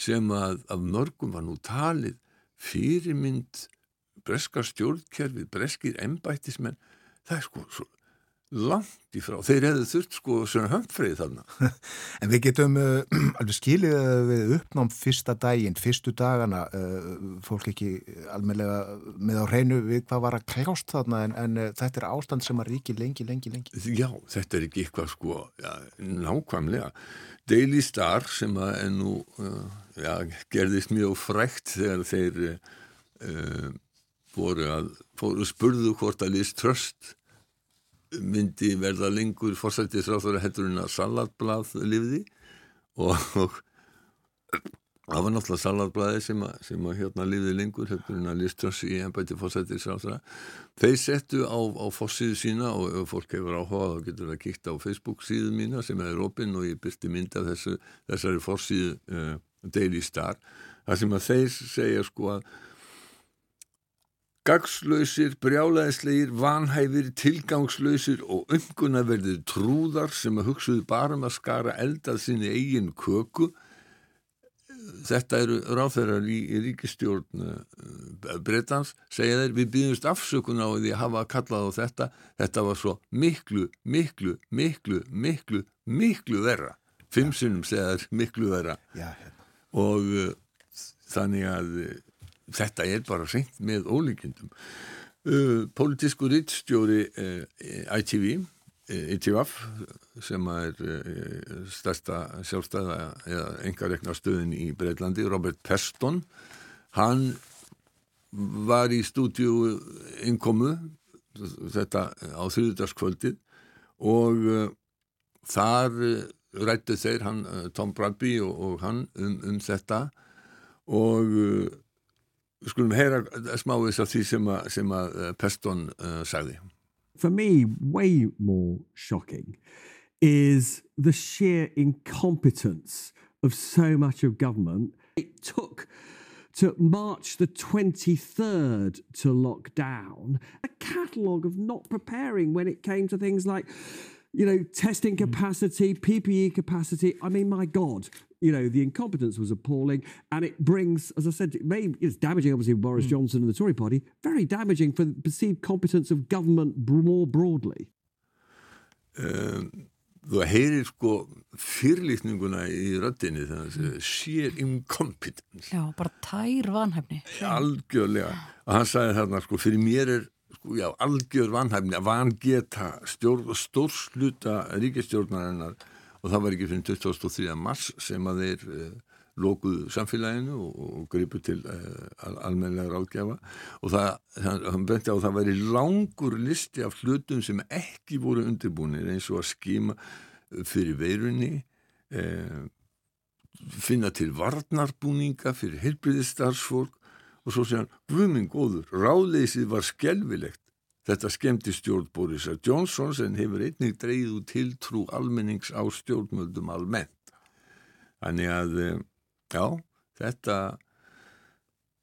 sem að af mörgum var nú talið fyrirmynd breska stjórnkerfið, breskir embættismenn, það er sko svo langt í frá, þeir hefðu þurft sko svona höfnfrið þarna. En við getum uh, alveg skilið við uppnám fyrsta daginn, fyrstu dagana uh, fólk ekki almenlega með á hreinu við hvað var að kljást þarna en, en uh, þetta er ástand sem að ríki lengi, lengi, lengi. Já, þetta er ekki eitthvað sko já, nákvæmlega. Daily Star sem að ennú já, gerðist mjög frækt þegar þeir voru að fóru spurðu hvort að Liz Trust myndi verða lengur fórsættisráþur hættur en að salatblað lifði. Og, það var náttúrulega salatblaði sem að, sem að hérna lifði lengur hættur en að listas í ennbæti fórsættisráþur þeir settu á, á fórsíðu sína og ef fólk hefur áhugað þá getur það kíkt á Facebook síðu mína sem er opinn og ég byrti mynd af þessu, þessari fórsíðu uh, Daily Star. Þar sem að þeir segja sko að Gagslausir, brjálæðislegir, vanhæfir, tilgangslausir og umgunnaverðir trúðar sem að hugsuðu bara um að skara eldað sinni eigin köku. Þetta eru ráþærar í, í ríkistjórn uh, Bretans, segja þeir, við býðumst afsökun á því að hafa kallað á þetta. Þetta var svo miklu, miklu, miklu, miklu, miklu verra. Fimm sinnum segja þeir miklu verra. Já, hérna. Og uh, þannig að þetta er bara seint með ólíkindum. Uh, Pólitísku rittstjóri uh, ITV uh, ITVF sem er uh, stærsta sjálfstæða eða engarekna stöðin í Breitlandi Robert Peston hann var í stúdíu innkomu þetta á þrjúðarskvöldið og uh, þar uh, rættu þeir hann, Tom Bradby og, og hann um, um þetta og Við skulum heyra af því sem að, sem að Peston uh, sagði. For me, way more shocking is the sheer incompetence of so much of government. It took to March the 23rd to lock down a catalogue of not preparing when it came to things like you know, testing capacity, PPE capacity. I mean, my God, you know, the incompetence was appalling. And it brings, as I said, it may, it's damaging, obviously, for Boris Johnson and the Tory party, very damaging for the perceived competence of government more broadly. Um, þú heyrir sko fyrirlitninguna í röddinni þannig að sheer incompetence. Já, bara tær vanhæfni. Algjörlega. Og hann sagði þarna sko, fyrir mér er sko, já, algjör vanhæfni að vangeta stjórn, stórsluta ríkistjórnarinnar og það var ekki fyrir 2003. mars sem að þeir uh, lókuðu samfélaginu og, og gripu til uh, al almenlega ráðgjafa og það, hann, benti á að það væri langur listi af hlutum sem ekki voru undirbúinir eins og að skima fyrir veirunni uh, finna til varnarbúninga fyrir heilbriðistarfsfólk og svo segja hann, guðminn góður, ráðleysið var skelvilegt. Þetta skemmti stjórn Borisar Johnson sem hefur einnig dreyð út tiltrú almennings á stjórnmöldum almennt. Þannig að, já, þetta,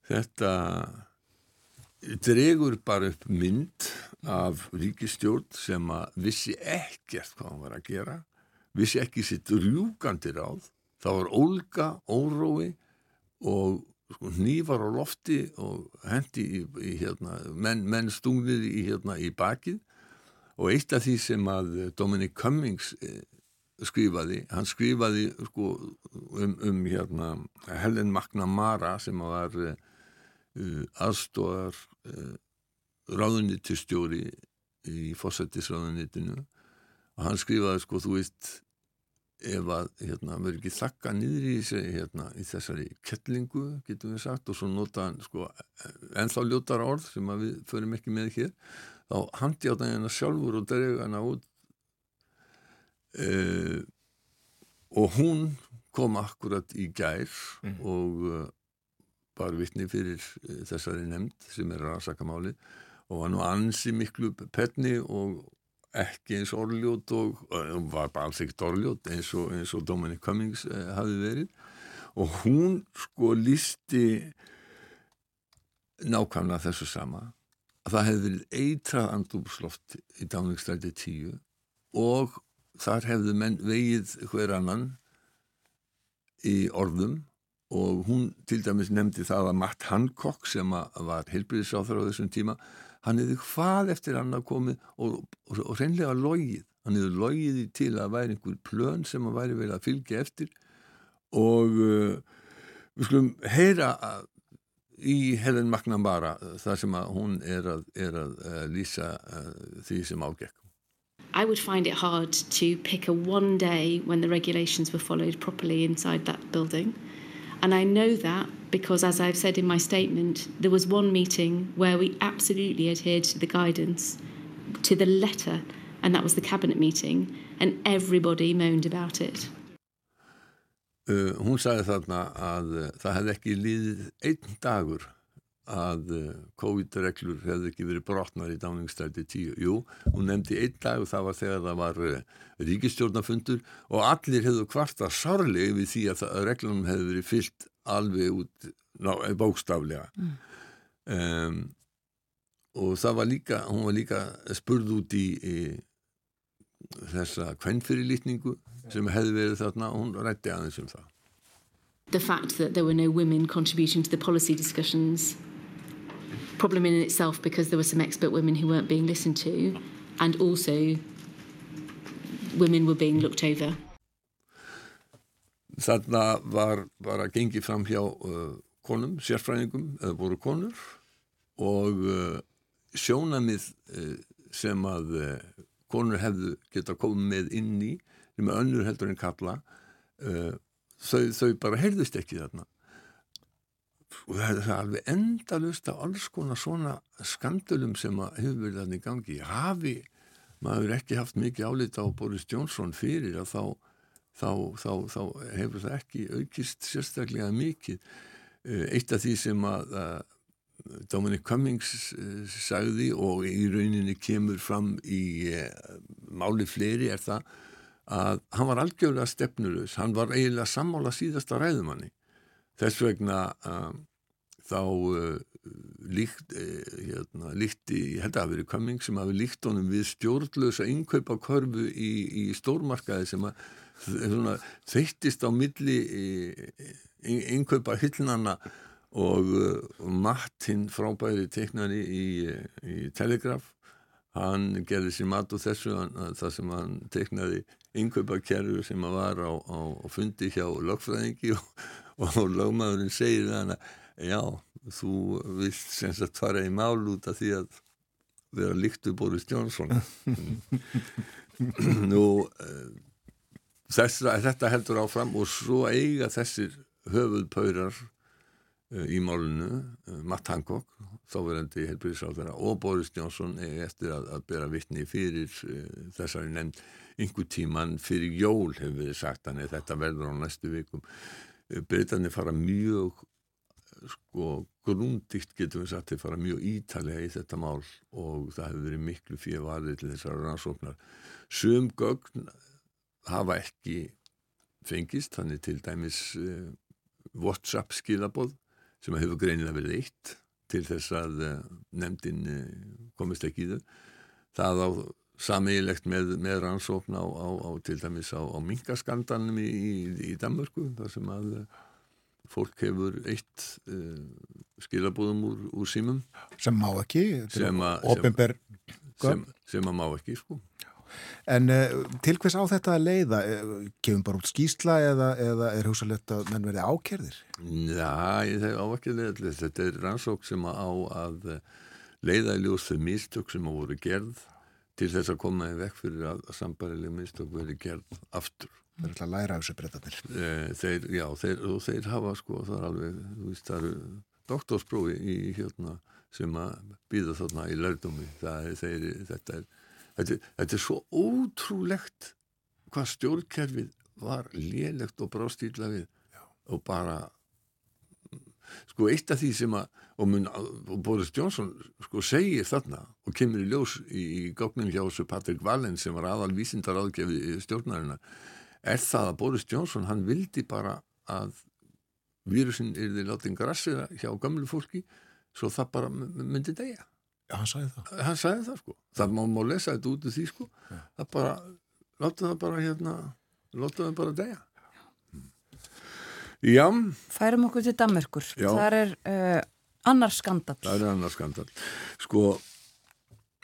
þetta dregur bara upp mynd af ríkistjórn sem að vissi ekkert hvað hann var að gera, vissi ekki sitt rjúkandi ráð. Það var ólga, órói og sko, nývar á lofti og hendi í, í hérna, menn, menn stungnir í, hérna, í bakið. Og eitt af því sem að Dominic Cummings eh, skrifaði, hann skrifaði sko, um, um hérna, Helen McNamara sem var uh, aðstóðar uh, ráðunitistjóri í fósættisráðunitinu og hann skrifaði sko, þú veist ef að hérna, verður ekki þakka niður í, hérna, í þessari kettlingu, getum við sagt, og svo nota hann sko, ennþá ljótar orð sem við förum ekki með hér, þá það hérna sjálfur og drega hana út uh, og hún kom akkurat í gær og uh, var vitni fyrir uh, þessari nefnd sem er rannsakamáli og var nú ansi miklu penni og ekki eins orðljót og, og var bara alls ekkert orðljót eins og, og Dominic Cummings uh, hafi verið. Og hún sko lísti nákvæmlega þessu sama. Að það hefði verið eitrað andúpsloft í dáningstræti 10 og þar hefðu menn vegið hver annan í orðum. Og hún til dæmis nefndi það að Matt Hancock sem var heilbyrðisáþur á þessum tíma hann hefði hvað eftir hann að komið og, og, og reynlega logið. Hann hefði logið í til að væri einhver plön sem að væri vel að fylgja eftir. Og uh, við skulum heyra að í Helen McNamara þar sem að hún er að, er að uh, lýsa uh, því sem ágekk I would find it hard to pick a one day when the regulations were followed properly inside that building. And I know that because, as I've said in my statement, there was one meeting where we absolutely adhered to the guidance to the letter, and that was the cabinet meeting, and everybody moaned about it. Uh, hún sagði þarna að uh, það hefði ekki líðið einn dagur að uh, COVID-reglur hefði ekki verið brotnar í dáningstæti 10. Jú, hún nefndi einn dag og það var þegar það var uh, ríkistjórnafundur og allir hefðu kvarta sárlega við því að, að reglunum hefði verið fyllt alveg út ná, bókstaflega. Mm. Um, og það var líka, hún var líka spurð út í, í þessa kvennfyrirlitningu sem hefði verið þarna og hún rætti aðeins um það. The fact that there were no women contributing to the policy discussions problem in itself because there were some expert women who weren't being listened to and also women were being looked over. Þarna var bara gengið fram hjá uh, konum, sérfræðingum eða voru konur og uh, sjónamið uh, sem að uh, konur hefðu geta komið með inn í sem er önnur heldur en kalla uh, þau, þau bara heyrðust ekki þarna og það er alveg endalust af alls konar svona skandölum sem að hefur verið þannig gangi. Hafi maður ekki haft mikið álita á Boris Johnson fyrir að þá, þá, þá, þá hefur það ekki aukist sérstaklega mikið. Eitt af því sem að, að Dominic Cummings sagði og í rauninni kemur fram í máli fleiri er það að hann var algjörlega stefnurus, hann var eiginlega sammála síðasta ræðumanni þess vegna uh, þá uh, líkt, uh, hérna, líkti, ég held að það hafi verið Cumming sem hafi líkt honum við stjórnlösa innkaupa körfu í, í stórmarkaði sem að svona, þeittist á milli innkaupa hyllnana og, og Matt hinn frábæri teiknari í, í Telegraph hann gerði sér mat og þessu það sem hann teiknaði innkaupakerfu sem að var á, á, á fundi hjá lögfræðingi og, og lögmaðurinn segir hann að já, þú vilt sem sagt fara í mál út af því að vera líktu Boris Johnson. Nú þess, þetta heldur áfram og svo eiga þessir höfuðpaurar í málunu, Matt Hancock þáverandi helbriðsáþara og Boris Johnson eftir að, að bera vittni fyrir þessari nefnd einhver tíman fyrir jól hefur við sagt hann þetta verður á næstu vikum Breitarnir fara mjög sko grúndikt getum við sagt þeir fara mjög ítalega í þetta mál og það hefur verið miklu fyrir varðið til þessara rannsóknar sum gögn hafa ekki fengist, þannig til dæmis uh, WhatsApp skilaboð sem hefur greinilega verið eitt til þess að nefndin komist ekki í þau. Það á samílegt með, með rannsókn á, á, á til dæmis á, á minkaskandalnum í, í, í Danmörku þar sem að fólk hefur eitt uh, skilabúðum úr, úr símum. Sem má ekki, sem, a, sem, sem, sem að má ekki, sko. En uh, til hvers á þetta að leiða? Kefum bara út skýsla eða, eða er hugsalegt að menn verði ákerðir? Já, ég þeg ákerðir. Þetta er rannsók sem á að leiða í ljós þau mistök sem á voru gerð til þess að koma í vekk fyrir að, sambarileg mistök veri gerð aftur. þeir ætla að læra af þessu breytanir Eh, þeir, já, þeir, og þeir hafa sko, það er alveg, þú veist, það eru doktorsprófi í hérna sem að býða þarna í lærdómi það er, þeir, þetta er þetta, er- þetta er svo ótrúlegt hvað stjórnkerfið var lélegt og brástýrla við já. og bara sko eitt af því sem að og, mun, og Boris Johnson sko segir þarna og kemur í ljós í, í gáknum hjá þessu Patrick Wallen sem var aðal vísindar áðgefi stjórnarina er það að Boris Johnson hann vildi bara að vírusin er þið látið grassera hjá gamlu fólki svo það bara myndi deyja. Já, hann sagði það. Hann sagði það sko. Það má, má lesa þetta út úr því sko. Það bara, láta það bara hérna láta það bara deyja já, Færum okkur til Danmerkur. Já. Það er uh, annar skandall. það er annar skandal sko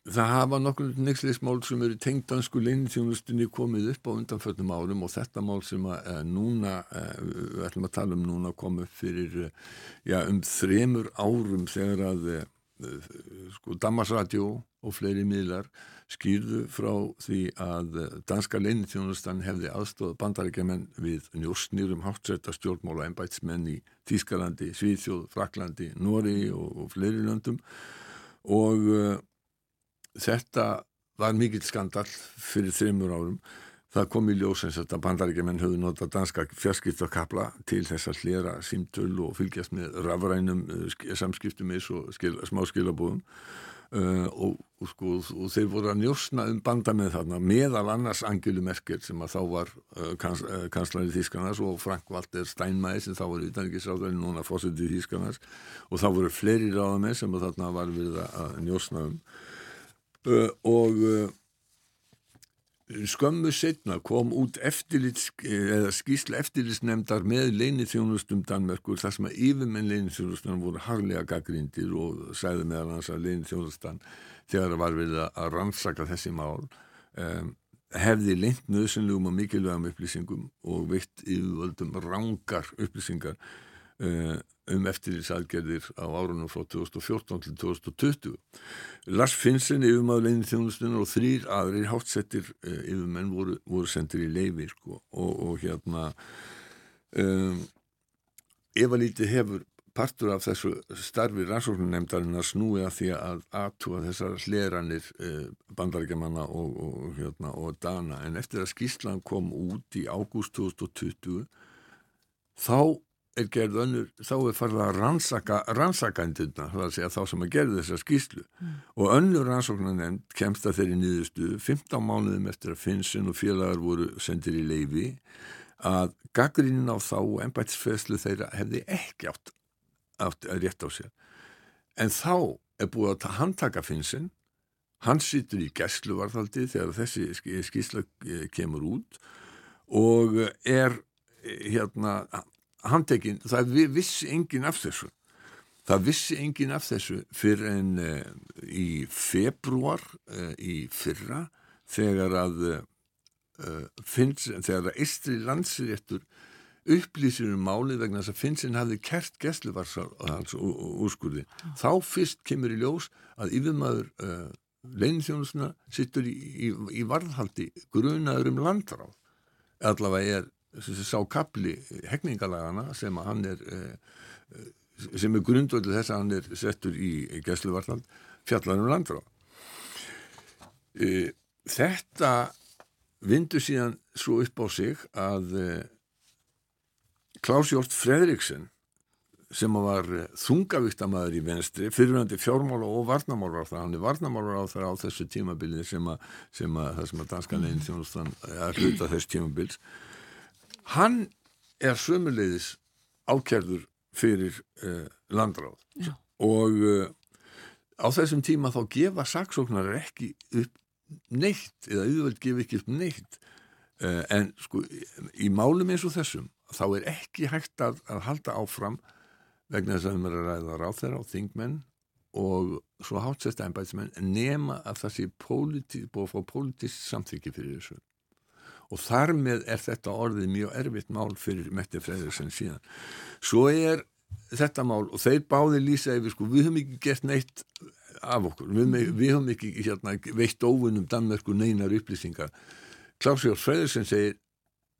það hafa nokkur nexlismál sem eru tengd dansku leinþjónustunni komið upp á undanföllum árum og þetta mál sem að e, núna, e, við ætlum að tala um núna kom upp fyrir já, um þremur árum þegar að sko Damarsradio og fleiri miðlar skýrðu frá því að eh, danska leinþjónustan hefði aðstóð bandarækjaman við njóstnýrum háttsetta stjórnmála embætsmenn í Þýskalandi, Svíþjóð, Fraklandi, Nóri og, og fleiri löndum. Og uh, þetta var mikill skandal fyrir þreymur árum. Það kom í ljós eins og þetta bandaríkjumenn höfðu notað danska fjarskiptakabla til þess að hlera símtöl og fylgjast með rafrænum uh, sk- samskiptum eins og skil, smá skilabúðum uh, og, og, sko, og þeir voru að njósna um banda með þarna meðal annars Angelu Merkel sem að þá var uh, kans, uh, kanslari Þískanars og Frank Walter Steinmeier sem þá var utanriksráðari núna fórsetið Þískanars og þá voru fleiri ráðamenn sem að þarna var við að njósna um. Og skömmu setna kom út skýsla eftirlitsnefndar með leinithjónustum Danmerkur þar sem að yfirmenn leinithjónustan voru harlega gaggrindir og sagði meðal hans að leinithjónustan þegar það var verið að rannsaka þessi mál um, hefði leint nöðsynlegum og mikilvægum upplýsingum og veitt yfirvöldum rángar upplýsingar um eftirlitsaðgerðir á árunum frá 2014 til 2020. Lars Finnsen yfirmaður leinin þjónustunar og þrýr aðrir hátsettir uh, yfirmenn voru, voru sendir í leifi sko, og, og hérna um, ef að lítið hefur partur af þessu starfi rannsóknarnemndarinn að snúi að því að aðtúa þessar hleranir uh, bandarækjamanna og, og, hérna, og dana en eftir að skýslan kom út í ágúst 2020 þá er gerð önnur, þá er farið að rannsaka rannsakandurna, það er að segja þá sem að gerði þessa skýslu og önnur rannsóknarnemnd kemst að þeirri nýðustu 15 mánuðum eftir að Finnsen og félagar voru sendir í leifi að gaggrínin á þá og embætisfæslu þeirra hefði ekki átt, átt að rétt á sér. En þá er búið að ta- handtaka Finnsen hann situr í gæsluvarðaldi þegar þessi sk- skýrsla eh, kemur út og er eh, hérna handtekinn, það vi- vissi enginn af þessu það vissi enginn af þessu fyrir en uh, í februar uh, í fyrra þegar að uh, finns, þegar að eistri landsréttur upplýsir um málið vegna þess að Finnsin hafði kert gæsluvarsar hans úrskurði. Þá fyrst kemur í ljós að yfirmaður uh, leinþjónusuna sittur í, í, í varðhaldi grunaður um landráð. Allavega er sá kapli hegningalagana sem að hann er uh, sem er grundvöldu þess að hann er settur í gæsluvarðhald fjallar um landráð. Uh, þetta vindur síðan svo upp á sig að uh, Klaus Hjort Fredriksen sem var eh, þungavíktamæður í venstri, fyrirvændi fjármála og varnamálar á það, hann er varnamálar á það á þessu tímabilið sem að, sem að það sem að danska leginn þjónustan að hluta þess tímabils hann er sömuleiðis ákjærður fyrir uh, landráð Já. og uh, á þessum tíma þá gefa saksóknar ekki upp neitt eða auðvöld gefa ekki upp neitt uh, en sko í málum eins og þessum þá er ekki hægt að, að halda áfram vegna þess að við erum að ræða ráþæra og þingmenn og svo hátsest embætismenn nema að það sé búið að fá politist samþykki fyrir þessu og þar með er þetta orðið mjög erfitt mál fyrir Metti Freyðursen síðan. Svo er þetta mál og þeir báði lýsa yfir sko, við höfum ekki gert neitt af okkur, við, við höfum ekki hérna, veitt óvinnum Danmörku neinar upplýsingar. Klaus Jórs Freyðursen segir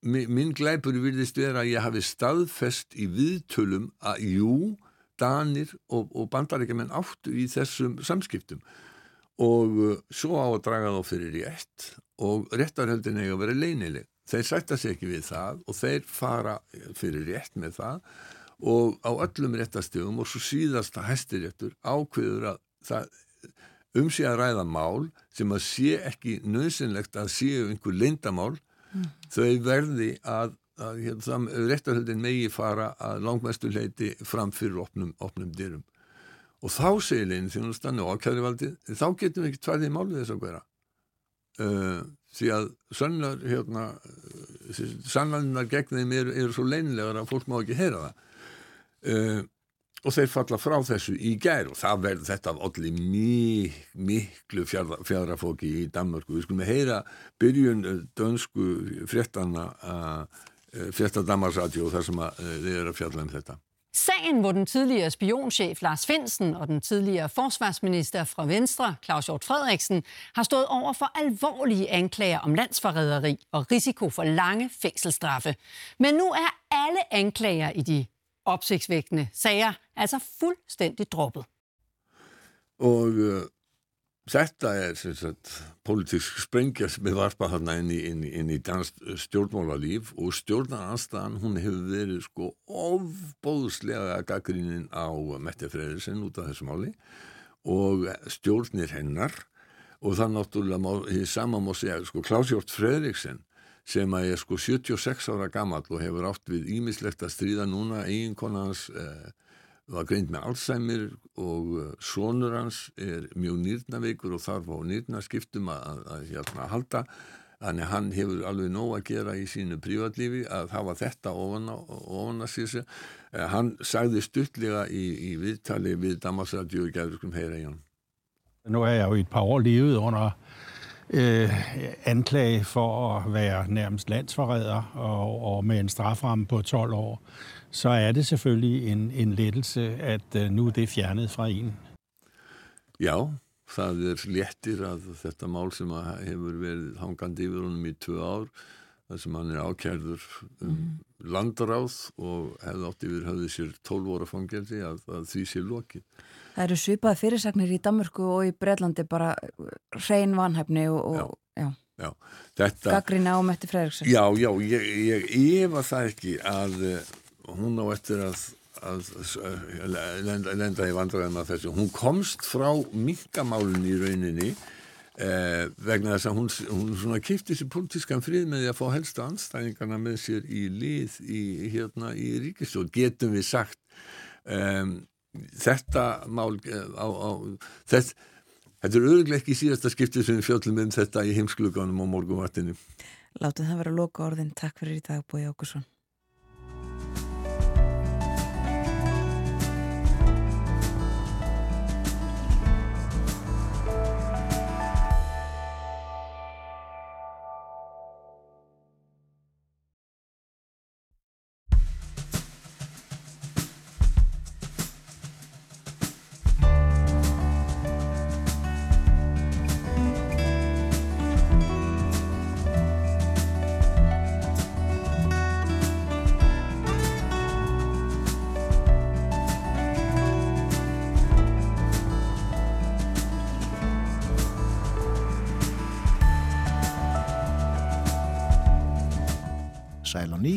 mi- minn glæpur virðist vera að ég hafi staðfest í viðtölum að jú, Danir og, og bandaríkjumenn áttu í þessum samskiptum og uh, svo á að draga þá fyrir rétt og réttarhöldin eiga að vera leynileg. Þeir sætta sig ekki við það og þeir fara fyrir rétt með það. Og á öllum réttastegum og svo síðasta hæstiréttur ákveður að það um sig að ræða mál sem að sé ekki nöðsynlegt að séu einhver leyndamál þau verði að, að hérna, réttarhöldin megi fara að langmestu leiti fram fyrir opnum, opnum dyrum og þá segir leginn þjónustan og ákæðrivaldið, þá getum við ekki tværðið málið þess að vera uh, því að sannlar hérna, sannlarnar gegn þeim eru, eru svo leynilegar að fólk má ekki heyra það uh, og þeir falla frá þessu í gær og það verður þetta allir mik, miklu fjadrafóki í Danmörku. Við skulum heyra byrjun eh, dönsku fréttana frétta Danmarksradio þar sem þeir eru að fjalla um þetta. Sagen, hvor den tidligere spionchef Lars Finsen og den tidligere forsvarsminister fra Venstre, Claus Hjort Frederiksen, har stået over for alvorlige anklager om landsforræderi og risiko for lange fængselsstraffe. Men nu er alle anklager i de opsigtsvækkende sager altså fuldstændig droppet. Og øh, þetta er sagt, politísk sprengja sem er varpað þarna inn í, í- í danst stjórnmálalíf og stjórnaranstaðan hún hefur verið sko ofbóðslega gaggrínin á Mette Freyðursen út af þessu máli og stjórnir hennar. Og það náttúrulega má, hið sama má segja sko Klásjórn Freyðriksen sem að er sko 76 ára gamall og hefur átt við ímislegt að stríða núna eiginkona hans eh, var greint með Alzheimer og uh, sonur hans er mjög nýrnaveikur og þarf á nýrnaskiptum að, að, að hérna halda. Þannig að hann hefur alveg nóg að gera í sínu prívatlífi að hafa þetta ofan, að sig eh, hann sagði stuttlega í, i viðtali við Damarsradio í Gæðurskum í hann Nu har jeg jo i et par år levet under øh, anklage for at være nærmest landsforræder og, og med en straframme på 12 år, så er det selvfølgelig en, en lettelse, at øh, nu er det fjernet fra en. Já, það er léttir að þetta mál sem hefur verið hangandi yfir honum í tvö ár þar sem hann er ákærður um landaráð og hefði átt yfir höfði sér 12 óra fangelsi að, að því sé lokið. Það eru svipaði fyrirsagnir í Danmörku og í Breitlandi bara hrein vanhæfni og, og já. Já, þetta... Gaggrína á Metti Fredriksson. Já, já, ég, ég efa það ekki að hún á eftir að, að, að lenda, lenda í vandræðum af þessu. Hún komst frá minkamálun í rauninni eh, vegna þess að hún, hún svona kipti sér politískan frið með því að fá helsta anstæðingarna með sér í lið í, hérna, í ríkistjórn, getum við sagt. Um, þetta mál eh, á, á, þetta Þetta er auðvitað ekki síðasta skiptið sem við fjöllum um þetta í heimskluganum á morgunvartinu. Láttu það vera loka orðin. Takk fyrir í dag, Bói Ákusson.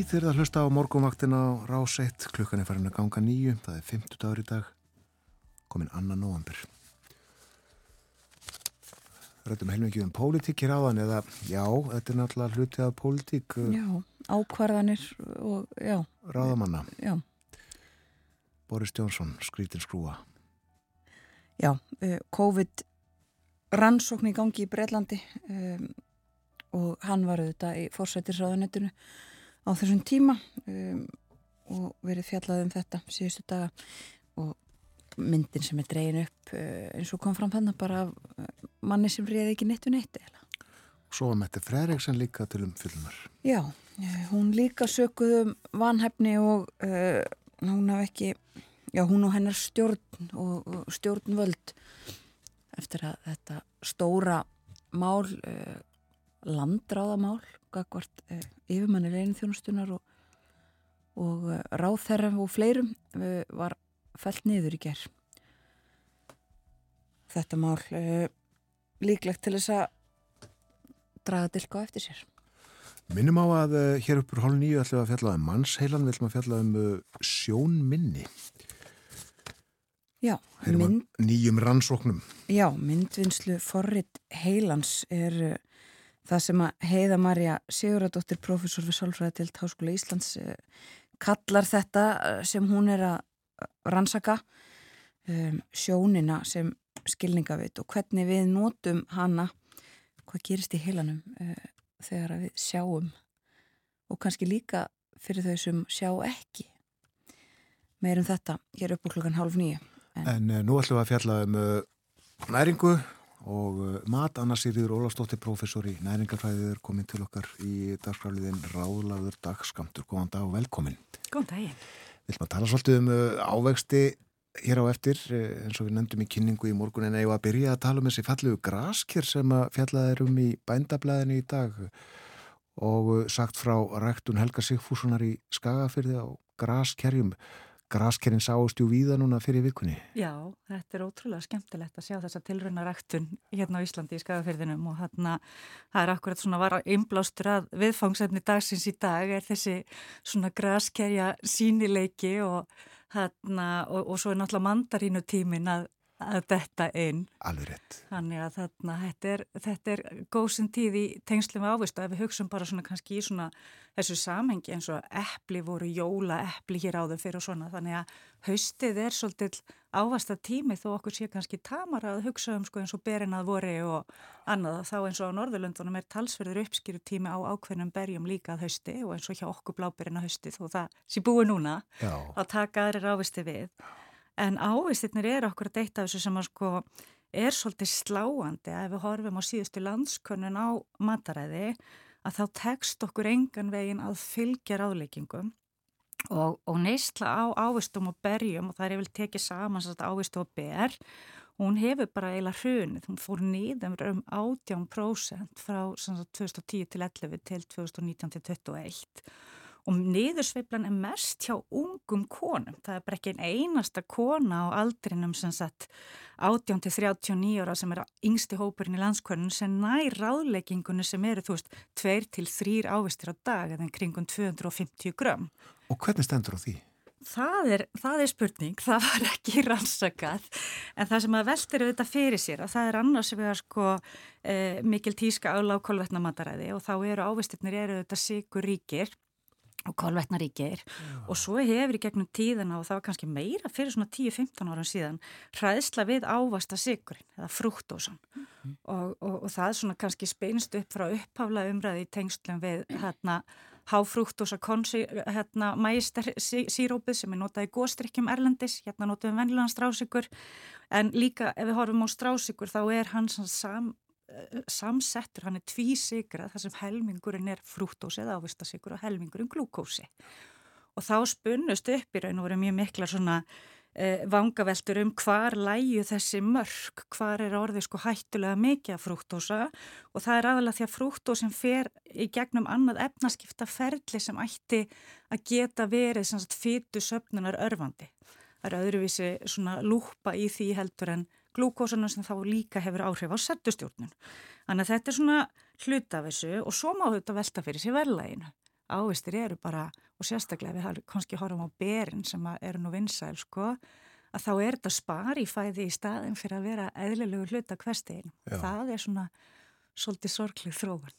Ný þegar það hlusta á morgunvaktina á rás 1, klukkan er farin að ganga nýju, það er 50 dagur í dag, komin annan november. Rættum heilmikið um pólitík hér áðan eða já, þetta er náttúrulega hluti af pólitík uh, Já, ákvarðanir og já. ráðamanna. Já, Boris Jónsson, skrítin skrúa. já, uh, COVID rannsókn í gangi í Breitlandi um, og hann var auðvitað í fórsættisráðanettinu á þessum tíma um, og verið fjallað um þetta síðustu daga og myndin sem er dregin upp uh, eins og kom fram þannig bara af uh, manni sem reyði ekki neitt við neitt eða. Svo var Mette Freriksen líka til um fylgumar. Já, eh, hún líka sökuð um vanhæfni og uh, hún haf ekki, já hún og hennar stjórn og, og stjórnvöld eftir að þetta stóra mál uh, landráðamál gagvart uh, yfirmanni reynþjónustunar og, og uh, ráðherra og fleirum uh, var fælt niður í ger þetta mál líklegt til þess að draga dilka eftir sér Minnum á að uh, hér uppur hálf nýju ætlum við að fjalla um mannsheilan, við ætlum að fjalla um uh, sjónminni. Já, mynd... Nýjum rannsóknum. Já, myndvinnslu forrit heilans er það sem að Heiða Marja Siguradóttir, professor við Sálfræðatilt Háskóla Íslands, kallar þetta sem hún er að rannsaka um, sjónina sem skilningavit og hvernig við notum hana, hvað gerist í heilanum þegar við sjáum og kannski líka fyrir þau sem sjá ekki. Meirum þetta hér upp úr klukkan hálf nýju En, en uh, nú ætlum við að fjalla um uh, næringu og uh, mat Anna Sýriður Ólafsdóttir, professor í næringarfræðið er komin til okkar í dagskráliðin Ráðlaður dagskamtur Góðan dag og velkomin. Góðan daginn. Við ætlum að tala svolítið um ávexti hér á eftir eins og við nefndum í kynningu í morgun en eigum að byrja að tala um þessi fallegu graskir sem að fjallað er um í bændablaðinu í dag. Og sagt frá ræktun Helga Sigfússonar í Skagafyrði á graskerjum graskerinn sáust jú víða núna fyrir vikunni. Já, þetta er ótrúlega skemmtilegt að sjá þessa tilröna ræktun hérna á Íslandi í Skagafyrðinum og hérna það er akkurat svona var einblástur að viðfangsefni dagsins í dag er þessi svona graskerja sínileiki og Þarna, og, og svo er náttúrulega mandarínu tímin að, að detta inn. Alveg rétt. Þannig að þarna, þetta er, þetta er góðsinn tíð í tengslu með ávistu. Ef við hugsaum bara svona kannski í svona þessu samhengi eins og eppli voru jóla eppli hér áður fyrir og svona. Þannig að haustið er svolítið ávasta tími þó okkur sé kannski tamar að hugsa um sko eins og berinað voru og annað. Þá eins og á Norðurlöndunum er talsverður uppskýru tími á ákveðnum berjum líka að hausti og eins og hjá okkur bláberina hausti þó það sé búið núna Já. að taka aðrir ávisti við. En ávistirnir eru okkur að deyta þessu sem að sko er svolítið sláandi að ef við horfum á síðustu landskönnun á mataræði að þá tekst okkur engan veginn að fylgja ráðleikingum og, og neysla á ávistum og berjum og það er yfir tekið saman ávistu og ber hún hefur bara eiginlega hrunið, hún fór nýðum um 18% frá 2010 til 11 til 2019 til 21 og niðursveiflan er mest hjá ungum konum. Það er bara ekki einn einasta kona á aldrinum sem sagt 18 til 39 ára sem er yngsti hópurinn í landskvörnum sem nær ráðleikingunni sem eru þú veist 2 til 3 ávistir á dag eða kringum 250 grömm. Og hvernig stendur á því? Það er, það er spurning, það var ekki rannsakað, en það sem að veltir auðvitað fyrir sér að það er annars við að sko eh, mikil tíska áláð kolvetnamataræði og þá eru ávistirnir eru auðvitað sigur ríkir og kolvetnaríkir. Og svo hefur í gegnum tíðina og það var kannski meira fyrir svona 10-15 ára síðan hræðsla við ávasta sigurinn eða frúktósan. Mm og, og, og það svona kannski speinst upp frá upphafla umræði í tengslum við hérna háfrúktósa hérna mægister sírópið sem er notað í góstrykkjum Erlendis, hérna notaðum vennilegan strásikur. En líka ef við horfum á strásikur þá er hans sam samsettur, hann er tvísigrað þar sem helmingurinn er frúktósi eða ávistasigur og helmingurinn glúkósi og þá spunnust upp í raun og voru mjög mikla svona eh, vangaveltur um hvar læju þessi mörg, hvar er orðið sko hættulega mikið af frúktósa og það er aðalega því að frúktósin fer í gegnum annað efnaskipta ferli sem ætti að geta verið fyrir söpnunar örfandi. Það er öðruvísi svona lúpa í því heldur en glúkósuna sem þá líka hefur áhrif á settustjórnun. Þannig að þetta er svona hlut af þessu og svo má þetta velta fyrir sér verðlæginu. Ávistir eru bara, og sérstaklega við kannski horfum á berin sem eru nú vinsæl sko, að þá er þetta spari fæði í staðin fyrir að vera eðlilegu hlut af hverstegin. Það er svona svolítið sorglið þróun.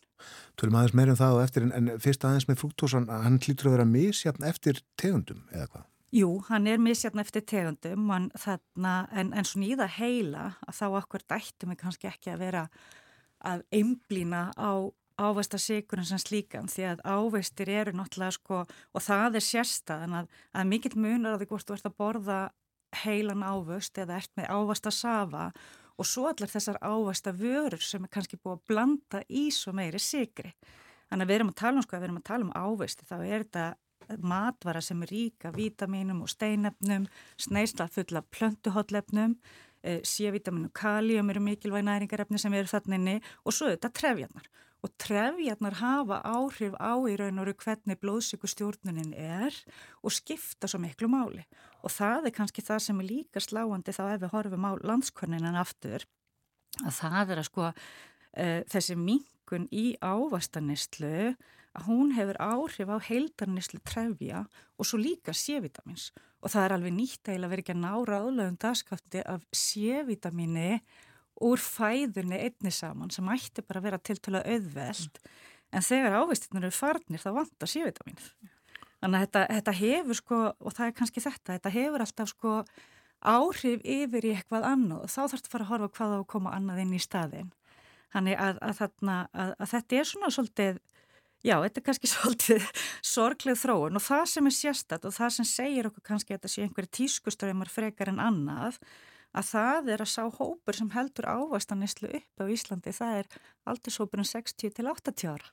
Tölum aðeins meirinn um það og eftir, en, en fyrst aðeins með frúktósan, hann hlýtur að vera misjafn eftir tegundum eða hvað? Jú, hann er misjarn eftir tegundum en, þarna, en, en svona í það heila að þá okkur dættum við kannski ekki að vera að einblýna á ávesta sigurinn sem slíkan því að áveistir eru náttúrulega sko og það er sérstaðan að, að mikill munar á því hvort þú ert að borða heilan ávöst eða ert með ávasta safa og svo allar þessar ávasta vörur sem er kannski búið að blanda í svo meiri sigri. Þannig að við erum að tala um sko að við erum að tala um áveisti þá er þetta matvara sem er ríka vítaminum og steinefnum, sneisla fulla plöntuhotlefnum, eh, C-vitaminu, kalium eru mikilvæg næringarefni sem eru þannig og svo þetta trefjarnar. Og trefjarnar hafa áhrif á í raun og raun hvernig blóðsíkustjórnunin er og skipta svo miklu máli og það er kannski það sem er líka sláandi þá ef við horfum á landskörninan aftur að það er að sko uh, þessi minkun í ávastanistlu að hún hefur áhrif á heildarnislu trefja og svo líka C-vitamins og það er alveg nýtt að vera ekki að nára álegum dagskafti af C-vitamini úr fæðunni einni saman sem ætti bara að vera til til að auðveld en þegar ávistinur eru farnir þá vantar C-vitamin þannig að þetta, þetta hefur sko og það er kannski þetta, þetta hefur alltaf sko áhrif yfir í eitthvað annað þá þarf þetta að fara að horfa hvað á að koma annað inn í staðin þannig að, að, að, að þetta er svona svolítið já, þetta er kannski svolítið sorgleg þróun og það sem er sérstatt og það sem segir okkur kannski að þetta sé einhverju tískuströymar frekar en annað að það er að sá hópur sem heldur ávastanistlu upp á Íslandi, það er aldurshópurinn 60 til 80 ára.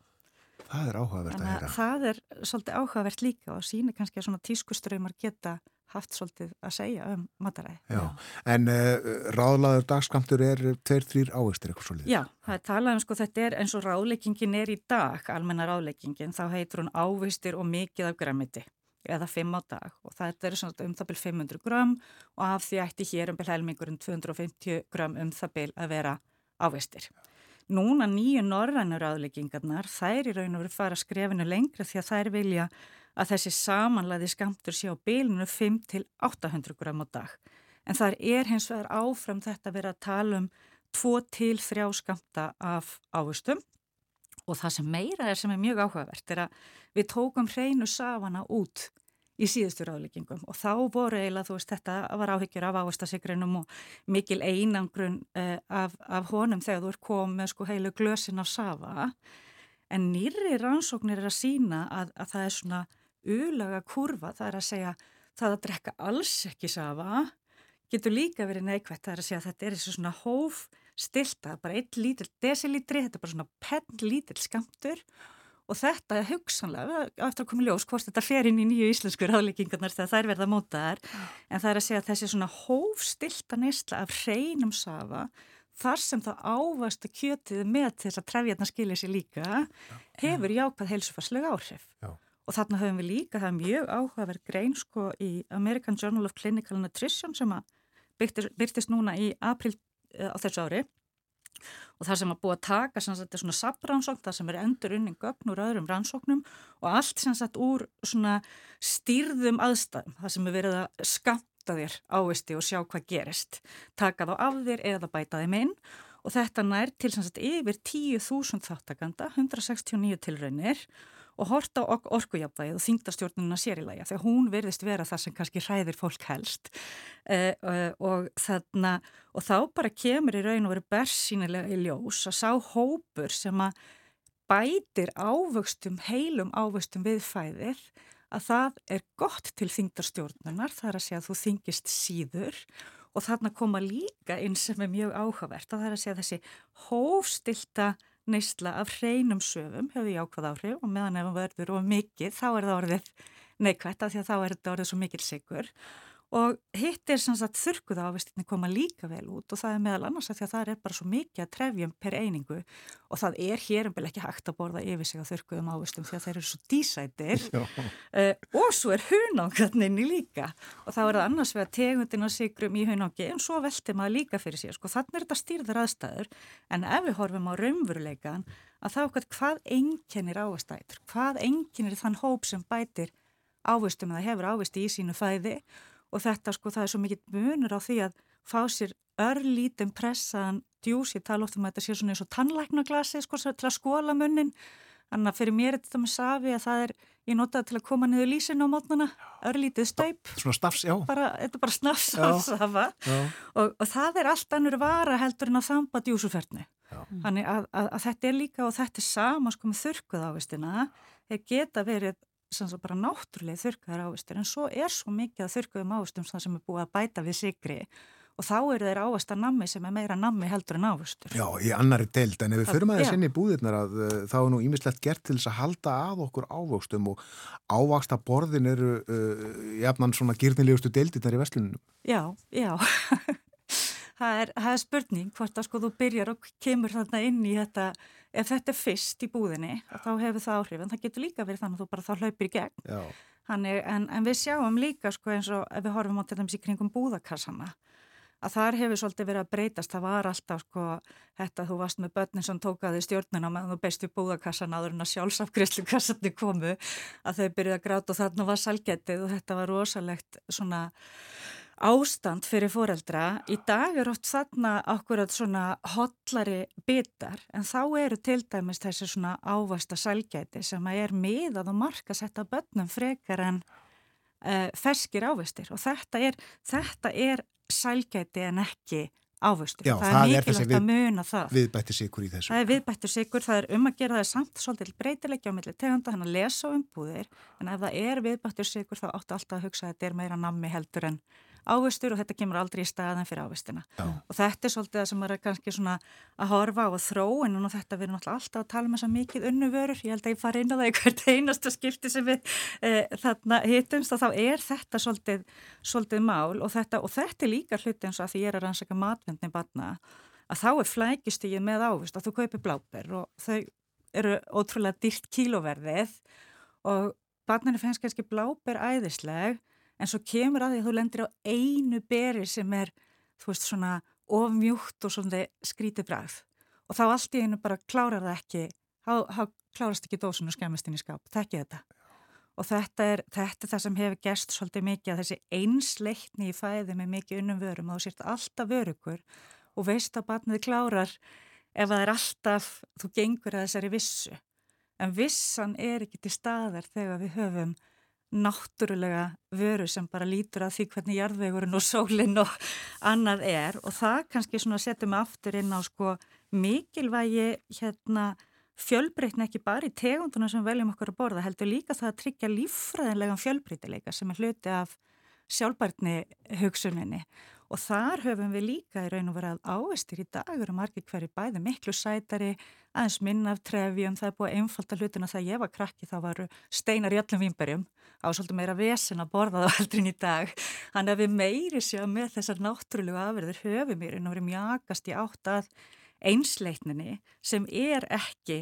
Það er áhugavert að heyra. Það er svolítið áhugavert líka og sínir kannski að svona tískuströymar geta haft svolítið að segja um mataræði. Já, en uh, ráðlaður dagskamtur er tveir, þrýr ávistir eitthvað svolítið. Já, það er talað um sko þetta er eins og ráðleikingin er í dag, almenna ráðleikingin, þá heitur hún ávistir og mikið af græmiti eða 5 á dag og þetta eru svona um það byrj 500 gram og af því ætti hér um byrj helmingurinn 250 gram um það byrj að vera ávistir. Núna nýju norrænur aðleggingarnar, þær í raun og veru fara skrefinu lengra því að þær vilja að þessi samanlæði skamtur sé á bylunu 5 til 800 gram á dag. En þar er hins vegar áfram þetta að vera að tala um 2 til 3 skamta af ávistum og það sem meira er sem er mjög áhugavert er að við tókum hreinu safana út í síðustu ráðleggingum. Og þá voru eiginlega þú veist þetta var áhyggjur af ávastasikrinum og mikil einangrun uh, af, af honum þegar þú er komið sko heilu glösin af safa. En nýri rannsóknir er að sína að, að það er svona ulaga kurva, það er að segja það að drekka alls ekki safa getur líka verið neikvægt, það er að segja að þetta er þessu svona hóf stilta, bara eitt lítill desilítri, þetta er bara svona penn lítill skamtur og þetta er hugsanlega, eftir að koma ljós hvort þetta fer inn í nýju íslensku ráðleikingarnar þegar þær verða mótaðar, en það er að segja að þessi svona hófstilta neysla af hreinum safa, þar sem það ávast að kjötið með þess að trefjarnar skilja sér líka, hefur jákvæð heilsufarslega áhrif. Já. Og þarna höfum við líka, það er mjög áhugaverð grein sko í American Journal of Clinical Nutrition sem að byrtist núna í april á þessu ári. Og það sem að búa að taka sagt svona sabrannsókn, það sem er endur unning gögn úr öðrum rannsóknum og allt sem sagt úr svona stýrðum aðstæðum, það sem er verið að skamta þér ávisti og sjá hvað gerist. Taka þá af þér eða bæta þeim inn. Og þetta nær til sem sagt yfir 10.000 þáttakanda 169 tilraunir og horta á orkujafvægið og þingdastjórnuna sérilæga þegar hún verðist vera það sem kannski hræðir fólk helst. Uh, og, þarna, og þá bara kemur í raun og veru bersýnilega í ljós að sá hópur sem að bætir ávöxtum, heilum ávöxtum við fæðir að það er gott til þingdastjórnunar, það er að segja að þú þingist síður. Og þarna koma líka inn sem er mjög áhugavert að það er að segja þessi hófstilta neysla af hreinum söfum hefur jákvæð áhrif og meðan ef það verður of mikið þá er það orðið neikvægt af því að þá er þetta orðið svo mikil sigur og hitt er sem sagt þurkuð ávistinni koma líka vel út og það er meðal annars að því að það er bara svo mikið að trefjum per einingu og það er hér um vel ekki hægt að borða yfir sig á þurkuðum ávistum því að þeir eru svo dísætir. Uh, og svo er hunangarninni líka. Og þá er það annars vegar tegundin og sigrum í hunangi en svo veltir maður líka fyrir sig sko þannig er þetta stýrðar aðstæður en ef við horfum á raunveruleikan að þá hvað enginnir ávistætur, hvað enginnir þann hóp sem bætir ávistum eða hefur ávisti í sínu fæði og þetta sko það er svo mikill munur á því að fá sér örlítinn pressaðan djús, ég tala oft um að þetta sé svona eins og tannlæknaglasi sko til að skóla munnin, þannig að fyrir mér er þetta með safi að það er, ég notaði til að koma niður lísinu á mótnana, örlítið staup. Svona stafs, já. Bara, Þetta er bara snafs og, og það er allt annur vara heldur en að þamba djúsuferðni þannig að, að, að þetta er líka og þetta er sama sko með þurkuð ávistina þeir geta verið sem bara náttúrulega þurkaðar ávistur en svo er svo mikið að þurkaðum ávistum sem er búið að bæta við sigri og þá eru þeir ávast að nammi sem er meira nammi heldur en ávustur. Já, í annari deild en ef við förum aðeins inn í búðirnar að uh, þá er nú ímislegt gert til þess að halda að okkur ávöxtum og ávaksta borðin eru uh, jafnan svona gyrnilegustu deildirnar í vestlunum. Já, já það er, það er spurning hvort að sko þú byrjar og kemur þarna inn í þetta, ef þetta er fyrst í búðinni, þá hefur það áhrif, en það getur líka verið þannig að þú bara þá hlaupir í gegn. Já. Þannig, en, en við sjáum líka sko eins og ef við horfum á til dæmis í kringum búðakassana, að þar hefur svolítið verið að breytast, það var alltaf sko þetta þú varst með börnin sem tókaði stjórnuna meðan þú beist í búðakassan áður en að sjálfsafgriðslu kassandi komu að þau byrjuði að gráta og þarna var salgetið og þetta var rosalegt svona ástand fyrir foreldra. Í dag er oft þarna okkur að svona hotlari bitar en þá eru til dæmis þessi svona ávasta salgæti sem að er miðað og marka setta börnum frekar en uh, ferskir ávistir og þetta er, þetta er salgæti en ekki ávöxtur. Já, það, það er mikilvægt að muna það. Viðbættir sikur í þessu. Það er viðbættir sikur, það er um að gera það samt svolítið breytilegja á milli tegunda, hann að lesa á umbúðir, en ef það er viðbættir sikur þá áttu alltaf að hugsa að þetta er meira nammi heldur en ávöxtur og þetta kemur aldrei í staðan fyrir ávöxtina. Og þetta er svolítið það sem er kannski svona að horfa á að þróin og þetta við erum alltaf að tala með um svo mikið unnu vörur, ég held að ég fari inn á það í hvert einasta skipti sem við e, þarna hitumst og þá er þetta svolítið, svolítið mál. Og þetta, og þetta er líka hluti eins og að því ég er að rannsaka matvendni batna að þá er flækistígið með ávist að þú kaupir bláber og þau eru ótrúlega dýrt kíloverðið og batninu finnst kannski bláber æðisleg en svo kemur að því að þú lendir á einu beri sem er, þú veist, svona ofmjúkt og svona skrítið bræð og þá allt í einu bara klárar það ekki, þá klárast ekki dósun og skemmist inn í skáp, tekki þetta? Og þetta er, þetta er það sem hefur gerst svolítið mikið að þessi einsleikni í fæði með mikið unnum vörum og þú sért alltaf vörugur og veist að barnið klárar ef það er alltaf, þú gengur að þessari vissu. En vissan er ekki til staðar þegar við höfum náttúrulega vöru sem bara lítur að því hvernig jarðvegurinn og sólinn og annað er. Og það kannski svona setjum aftur inn á sko mikilvægi hérna fjölbreytni ekki bara í tegunduna sem veljum okkur að borða heldur líka það að tryggja líffræðinlegan fjölbreytileika sem er hluti af sjálfbarni hugsuninni og þar höfum við líka í raun og verið ávistir í dag eru margir hverju bæði miklu sætari aðeins minna af trefjum, það er búið einfalda hlutin að það ég var krakki þá varu steinar í öllum vimberjum á svolítið meira vesen að borða það aldrin í dag. Þannig að við meiri séu með þessar náttúrulegu afverðir höfum í raun og verið mjagast í átt að einsleitninni sem er ekki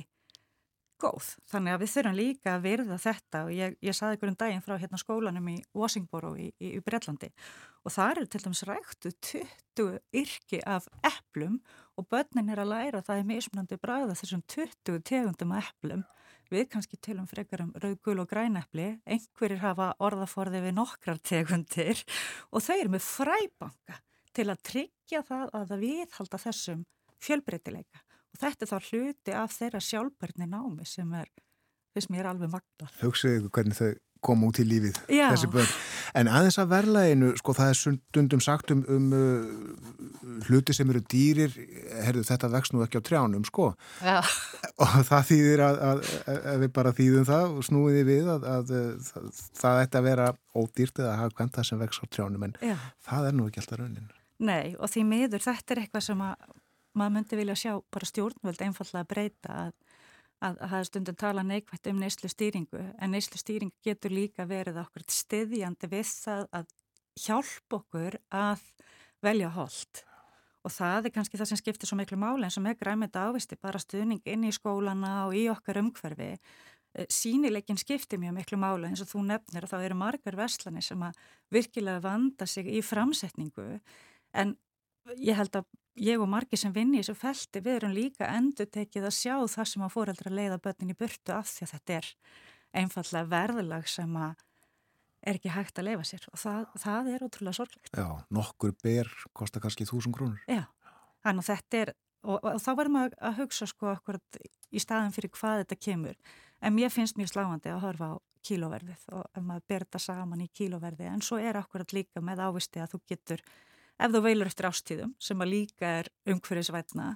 góð. Þannig að við þurfum líka að virða þetta og ég, ég saði ykkur um daginn frá hérna skólanum í Washington í, í, í Breitlandi og það eru til dæmis ræktu 20 yrki af eplum og börnin er að læra að það er mismunandi bræða þessum 20 tegundum af eplum. Við kannski tilum frekar um rauðgul og grænepli, einhverjir hafa orðaforði við nokkrar tegundir og þau eru með fræbanka til að tryggja það að það viðhalda þessum fjölbreytileika og þetta er þá hluti af þeirra sjálfbærni námi sem er, þess mér er alveg magna. Hugsaðu ykkur hvernig þau koma út í lífið, Já. þessi börn. En aðeins að verlaðinu, sko það er stundum sagt um, um uh, hluti sem eru dýrir, herðu þetta vext nú ekki á trjánum, sko. Já. Og það þýðir að, að, að við bara þýðum það og snúiði við að, að, að það ætti að vera ódýrt eða að hafa hvern það sem vext á trjánum, en Já. það er nú ekki alltaf raunin. Nei, og því miður þetta er eitthvað sem að maður myndi vilja sjá bara stjórnvöld einfallega breyta að, að, að það er stundum tala neikvægt um neyslu stýringu en neyslu stýring getur líka verið okkur stiðjandi við það að hjálpa okkur að velja hold og það er kannski það sem skiptir svo miklu máli eins og með græmita ávisti bara stuðning inn í skólana og í okkar umhverfi sínileikin skiptir mjög miklu máli. Eins og þú nefnir að þá eru margar verslanir sem að virkilega vanda sig í framsetningu. En ég held að ég og margir sem vinni í þessu felti við erum líka endur tekið að sjá það sem að fóreldra leiða börnin í burtu af því að þetta er einfallega verðlag sem að er ekki hægt að leifa sér og það, það er ótrúlega sorglegt. Já, nokkur ber kostar kannski þúsund krónur. Já, þannig að þetta er og, og, og þá verðum við að hugsa sko okkur í staðin fyrir hvað þetta kemur en mér finnst mjög sláandi að horfa á kílóverðið og ef maður ber þetta saman í kílóverði en svo er akkurat líka með ávisti að þú getur ef þú veilur eftir ástíðum sem að líka er umhverfisvætna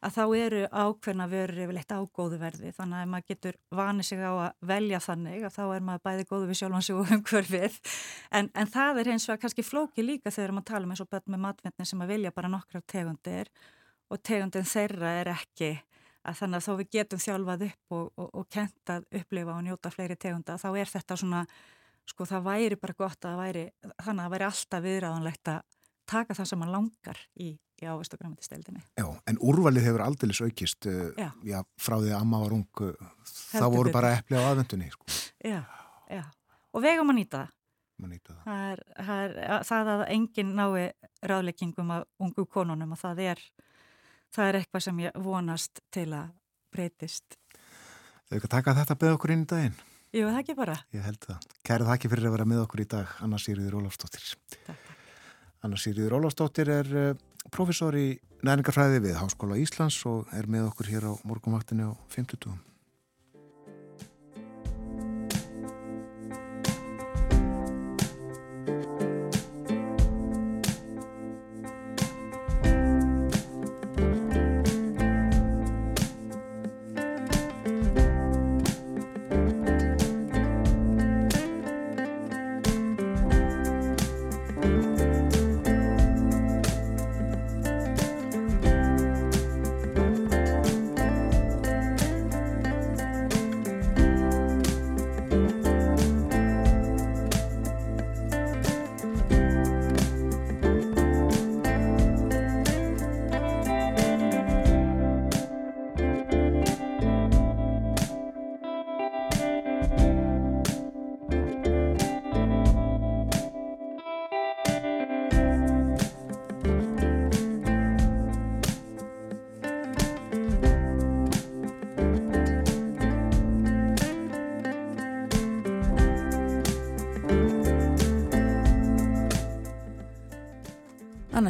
að þá eru ákveðna vörur yfirleitt á góðu verði. Þannig að maður getur vanið sig á að velja þannig að þá er maður bæði góðu við sjálfan sig og umhverfið. En, en það er eins og að kannski flóki líka þegar maður tala um eins og börn með matvendin sem að vilja bara nokkrar tegundir og tegundin þeirra er ekki að þannig að þó við getum þjálfað upp og, og, og kentað upplifa og njóta fleiri tegunda þá er þetta svona sko það væri bara gott að það væri þannig að það væri alltaf viðræðanlegt að taka það sem maður langar í, í ávist og græmatisteldinni. Já, en úrvalið hefur aldeilis aukist uh, Já. já, frá því að amma var ung uh, þá voru bara epli á aðvendunni sko. Já, já. Og vegum að nýta það. Maður nýta það. Það er, það er að- það að enginn nái ráðleggingum af ungu konunum og það er, það er eitthvað sem ég vonast til að breytist. Við ekki að taka þetta beð okkur inn í daginn Jú, það ekki bara. Ég held það. Kæra þakki fyrir að vera með okkur í dag Anna Sýriður Ólafsdóttir Anna Sýriður Ólafsdóttir er uh, professor í næringafræði við Háskóla Íslands og er með okkur hér á morgunvaktinu á 50.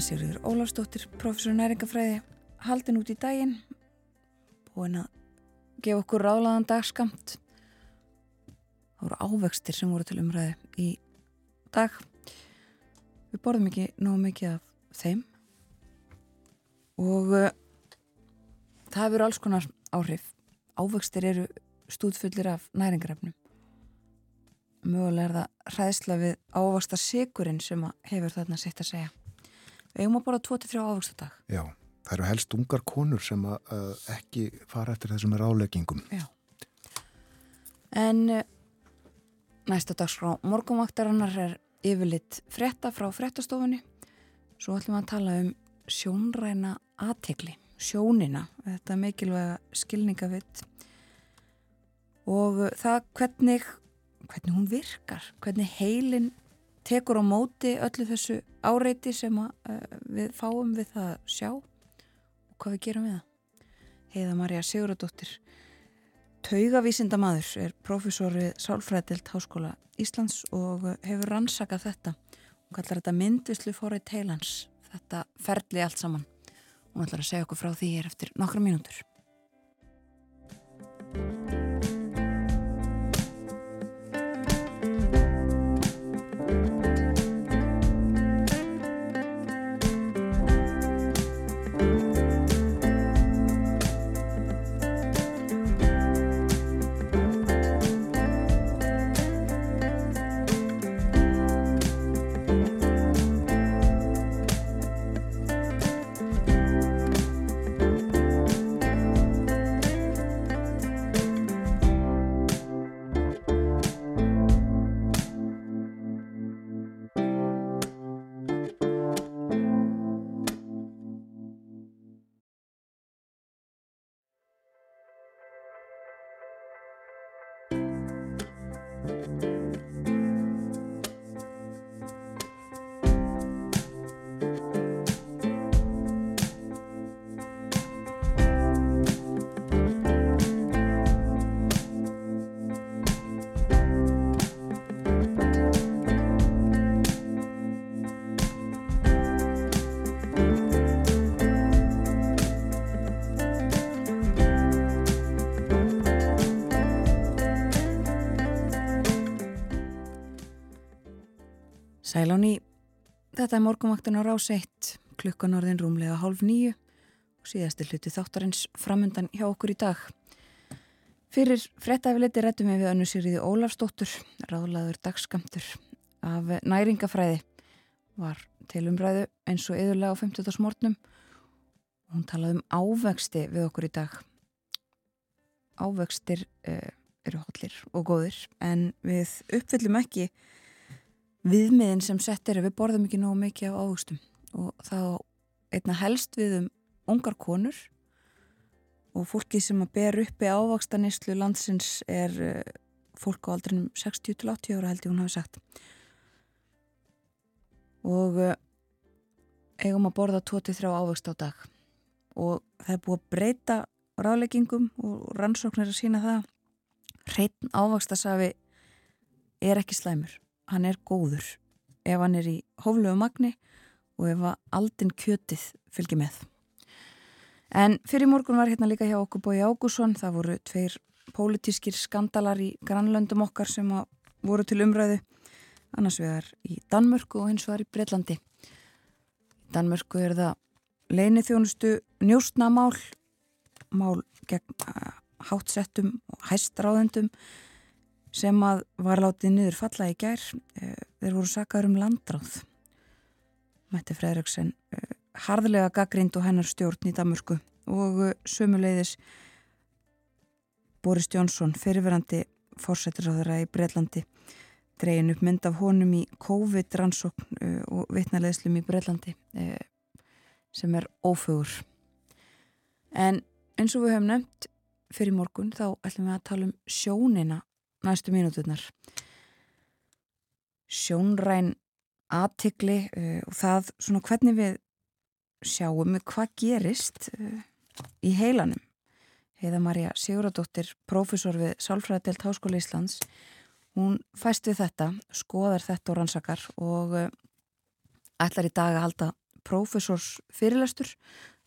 Anna Sigurður Ólafsdóttir, professor næringafræði, haldin út í daginn, búin að gefa okkur ráðlaðan dagskamt. Það voru ávextir sem voru til umræði í dag. Við borðum ekki nógu mikið af þeim og uh, það hefur alls konar áhrif. Ávextir eru stúdfullir af næringarefnum. Mögulega er það hræðsla við ávasta sigurinn sem hefur þarna sitt að segja. Eigum að borða 2-3 ávegst á dag. Já, það eru helst ungar konur sem að, að ekki fara eftir þessum ráleggingum. Já. En uh, næsta dags frá morgunvaktarinnar er yfirlitt frétta frá fréttastofunni. Svo ætlum við að tala um sjónræna aðtegli, sjónina, þetta mikilvæga skilningavitt og það hvernig, hvernig hún virkar, hvernig heilin tekur á móti öllu þessu áreiti sem uh, við fáum við það að sjá og hvað við gerum við það. Heiða Marja Siguradóttir Taugavísindamaður er profesor við Sálfræðild Háskóla Íslands og hefur rannsakað þetta og kallar þetta myndvislu fórið heilans, þetta ferli allt saman hann ætlar að segja okkur frá því hér eftir nokkra mínútur. Sæláni, þetta er morgunvaktin á rás 1, klukkan orðin rúmlega hálf nýju og síðasti hluti þáttarins framundan hjá okkur í dag. Fyrir frettæfiliti réttum við önnu Sigriði Ólafsdóttur, ráðlaður dagskamtur af næringafræði var til umræðu eins og yðurlega á 50. smórnum hún talaði um ávexti við okkur í dag. Ávextir uh, eru hollir og góðir en við uppfyllum ekki viðmiðin sem sett eru, við borðum ekki nógu mikið af ávöxtum. Og þá einna helst við um ungar konur og fólki sem að ber uppi ávakstanistlu landsins er uh, fólk á aldrinum 60-80 ára held ég hún hafi sagt. Og uh, eigum að borða 23 ávakst á dag. Og það er búið að breyta ráleggingum og rannsóknir að sína það. Hreitn ávakstasafi er ekki slæmur hann er góður. Ef hann er í hóflögu magni og ef að aldin kjötið fylgir með. En fyrir morgun var hérna líka hjá okkur Bói Ágússon það voru tveir pólitískir skandalar í grannlöndum okkar sem voru til umræðu. Annars vegar í Danmörku og hins vegar í Breitlandi í Danmörku er það leini þjónustu njóstnamál mál gegn uh, hátsettum og hæstráðendum sem að var látið niður falla í gær uh, þeir voru sakaður um landráð Mætti Fredriksson uh, harðlega gaggrind og hennar stjórn í Danmörku. Og sömuleiðis Boris Jónsson fyrirverandi fórsetisráðara í Breitlandi dregin upp mynd af honum í COVID-rannsókn og vitnaleðslum í Breitlandi sem er ófögur. En eins og við hefum nefnt fyrir morgun þá ætlum við að tala um sjónina næstu mínúturnar. Sjónræn aðtikli uh, og það svona hvernig við sjáum hvað gerist uh, í heilanum. Heiða Marja Siguradóttir, profesor við Sálfræðadelt Háskóla Íslands hún fæst við þetta, skoðar þetta og rannsakar og uh, ætlar í dag að halda profesors fyrirlastur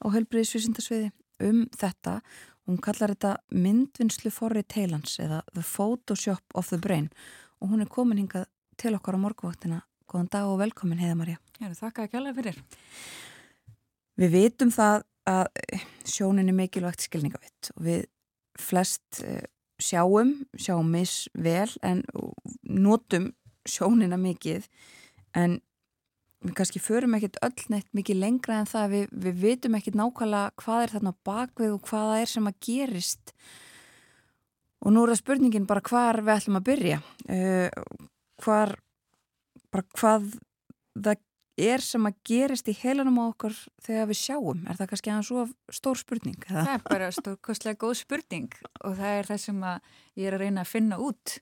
á helbriðisvísindasviði um þetta hún kallar þetta myndvinnslu forri teilans eða The Photoshop of the Brain og hún er komin hingað til okkar á morguvaktina Góðan dag og velkomin Heiða Marja Þakka ekki alveg fyrir. Við vitum það að sjónin er mikilvægt skilningavitt og við flest sjáum, sjáum mis vel en notum sjónina mikið en við kannski förum ekkert öll neitt mikið lengra en það. Við, við vitum ekkert nákvæmlega hvað er þarna bakvið og hvaða er sem að gerist. Og nú er það spurningin bara hvar við ætlum að byrja. Uh, hvar bara hvað það er sem að gerist í heilanum á okkur þegar við sjáum, er það kannski aðeins svo stór spurning? Það er bara stórkostlega góð spurning og það er það sem ég er að reyna að finna út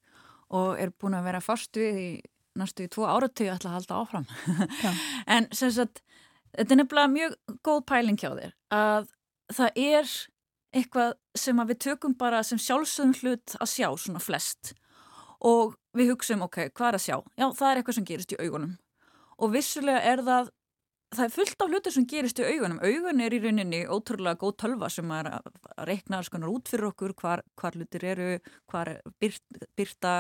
og er búin að vera fast við í næstu í tvo áratöyu ætla að halda áfram. En sem sagt þetta er nefnilega mjög góð pæling hjá þér að það er eitthvað sem við tökum bara sem sjálfsögum hlut að sjá svona flest og við hugsaum ok, hvað er að sjá? Já, það er eitthvað sem gerist í augunum. Og vissulega er það það er fullt af hlutir sem gerist í augunum. Augun er í rauninni ótrúlega góð tölva sem er að reikna alls konar út fyrir okkur hvar, hvar hlutir eru hvar er byrt, byrta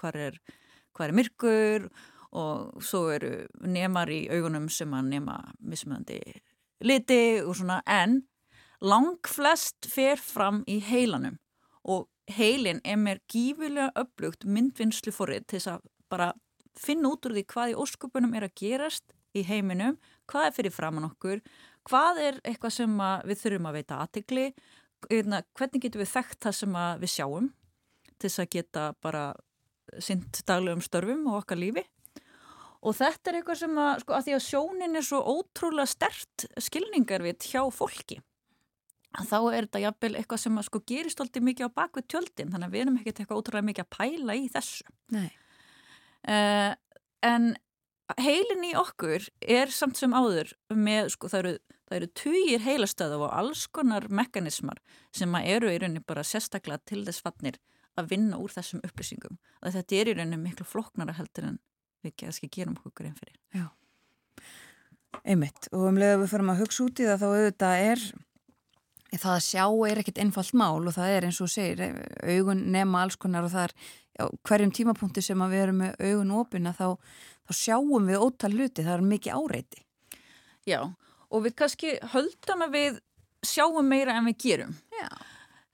hvar er hvað er myrkur og svo eru nemar í augunum sem að nema mismöðandi liti og svona en lang flest fer fram í heilanum og heilin er mér gífilega upplugt myndvinnslu forrið til þess að bara finna út úr því hvað í óskupunum er að gerast í heiminum, hvað er fyrir framann okkur, hvað er eitthvað sem við þurfum að veita aðtegli, hérna, hvernig getum við þekkt það sem við sjáum til þess að geta bara sint daglegum störfum og okkar lífi. Og þetta er eitthvað sem að, sko, að því að sjónin er svo ótrúlega stert skilningarvit hjá fólki þá er þetta jafnvel eitthvað sem að sko gerist alltaf mikið á bakvið tjöldin þannig að við erum ekkert eitthvað ótrúlega mikið að pæla í þessu. Uh, en heilin í okkur er samt sem áður með sko það eru, það eru týjir heilastöðu og alls konar mekanismar sem að eru í rauninni bara sérstaklega til þess fannir að vinna úr þessum upplýsingum. Að þetta er í rauninu miklu floknara heldur en við kannski gerum okkur einn fyrir. Já, einmitt. Og um leiðu við fyrir að hugsa út í það þá auðvitað er það að sjá er ekkit einfalt mál og það er eins og segir augun nema alls konar og það er já, hverjum tímapunkti sem við erum með augun opina þá, þá sjáum við ótal hluti, það er mikið áreiti. Já, og við kannski höldum að við sjáum meira en við gerum. Já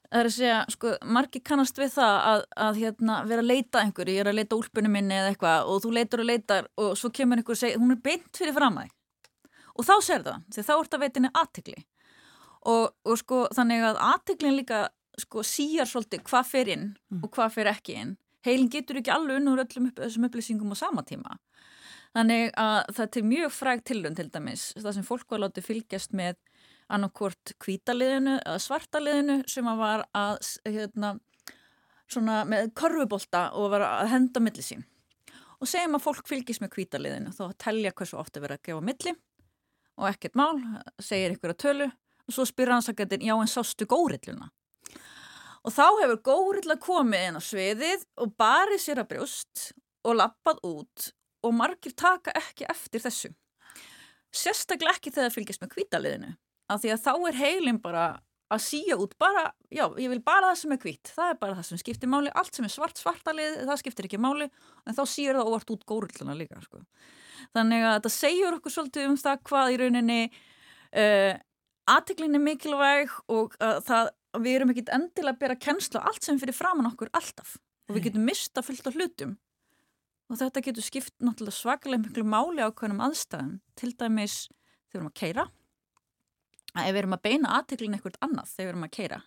Það er að segja, sko, margi kannast við það að, að hérna, vera að leita einhverju, ég er að leita úlpunni minni eða eitthvað og þú leitur og leitar og svo kemur einhver og segir, hún er beint fyrir fram að þig. Og þá ser það, því þá ert að veitinni aðtikli og, og sko þannig að aðtiklin líka sko síjar svolítið hvað fer inn mm. og hvað fer ekki inn. Heilin getur ekki alveg unnur öllum upp, þessum upplýsingum á sama tíma. Þannig að það er mjög fræg tilrönd til dæmis, það sem fólk var látið fylgjast með annarkvort kvítaliðinu eða svartaliðinu sem að var að, hérna, svona með korfubólta og var að henda milli sín. Og segjum að fólk fylgjast með kvítaliðinu þá að telja hversu ofta verið að gefa milli og ekkert mál, segir ykkur að tölu og svo spyr rannsakættin, já en sástu górilluna? Og þá hefur górilla komið inn á sviðið og barið sér að brjóst og lappað út og margir taka ekki eftir þessu. Sérstaklega ekki þegar það fylgjast með kvítaliðinu af því að þá er heilin bara að síja út bara, já, ég vil bara það sem er hvít það er bara það sem skiptir máli, allt sem er svart svartalið, það skiptir ekki máli en þá síur það óvart út górilluna líka sko. þannig að þetta segjur okkur svolítið um það hvað í rauninni uh, aðteklin er mikilvæg og uh, það, við erum ekkit endilega að bera kennslu á allt sem fyrir framann okkur alltaf. Og við getum mista fullt af hlutum. Og þetta getur skipt náttúrulega svakalega miklu máli á hvernig aðstæðum. Til dæmis þegar við erum að keira að ef við erum að beina aðteklin eitthvað annað þegar við erum að keira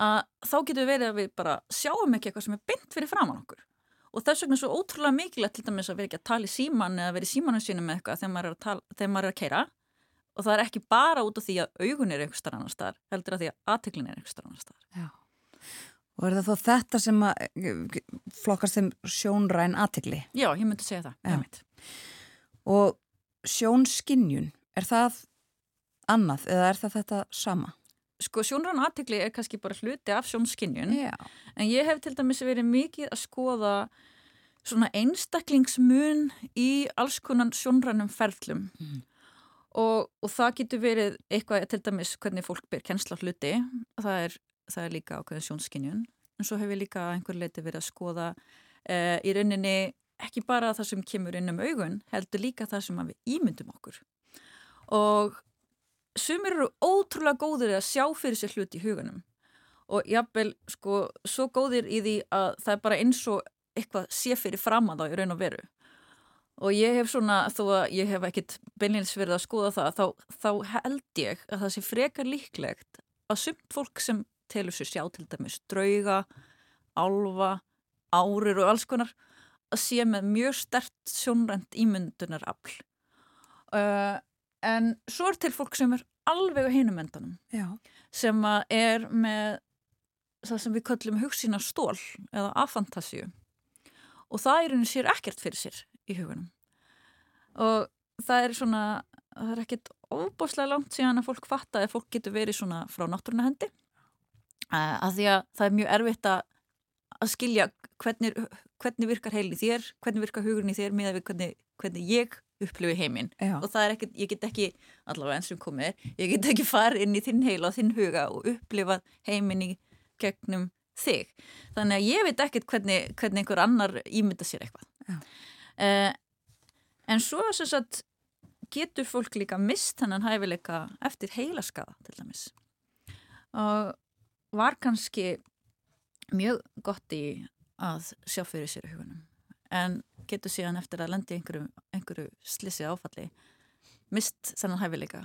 að þá getur við verið að við bara sjáum ekki eitthvað sem er beint fyrir framann okkur og þess vegna er svo ótrúlega mikilvægt til dæmis að vera ekki að tala í síman eða vera í símanu sínum með eitthvað þegar maður er að, tala, þegar maður er að keira og það er ekki bara út af því að augun er eitthvað starf annar staðar, heldur að því að aðteklin er eitthvað starf annar staðar. Já. Og er það þó þetta sem að flokkast þeim sjónræn aðtekli? Já, ég myndi segja það. Og sjónskinjun, er það annað eða er það þetta sama? Sko sjónræn aðtekli er kannski bara hluti af sjónskinjun Já. en ég hef til dæmis verið mikið að skoða svona einstaklingsmun í alls konar sjónrænum ferlum mm. og, og það getur verið eitthvað til dæmis hvernig fólk ber kennsla hluti það er, það er líka ákveðin sjónskinjun en svo hef ég líka einhver leiti verið að skoða uh, í rauninni ekki bara það sem kemur inn um augun heldur líka það sem við ímyndum okkur og sumir eru ótrúlega góðir að sjá fyrir sér hlut í hugunum og jábel sko svo góðir í því að það er bara eins og eitthvað sé fyrir fram að þá í raun og veru. Og ég hef svona, þó að ég hef ekkit beinleins verið að skoða það þá, þá held ég að það sé frekar líklegt að sumt fólk sem telur sér sjá til dæmis drauga, álfa árir og alls konar að sé með mjög stert sjónrænt ímyndunar afl uh, en svo er til fólk sem er alveg á hinum endanum. Já. sem er með það sem við köllum hugssýna stól eða afantasíu og það er henni sér ekkert fyrir sér í hugunum. Og það er svona það er ekkert óbúslega langt síðan að fólk fatta að fólk getur verið svona frá náttúruna hendi. Að því að það er mjög erfitt að, að skilja hvernig, hvernig virkar heilin í þér hvernig virkar hugurinn í þér miða við hvernig, hvernig ég upplifi heiminn. Og það er ekkert, ég get ekki allavega eins og komið, ég get ekki farið inn í þinn heila og þinn huga og upplifa heiminn í gegnum þig. Þannig að ég veit ekkert hvernig, hvernig einhver annar ímynda sér eitthvað. Uh, en svo sem sagt getur fólk líka mist að hæfileika eftir heilaskaða til dæmis. Og var kannski mjög gott í að sjá fyrir sér hugunum en getur síðan eftir að lendi einhverju, einhverju slissi áfalli mist þennan hæfileika.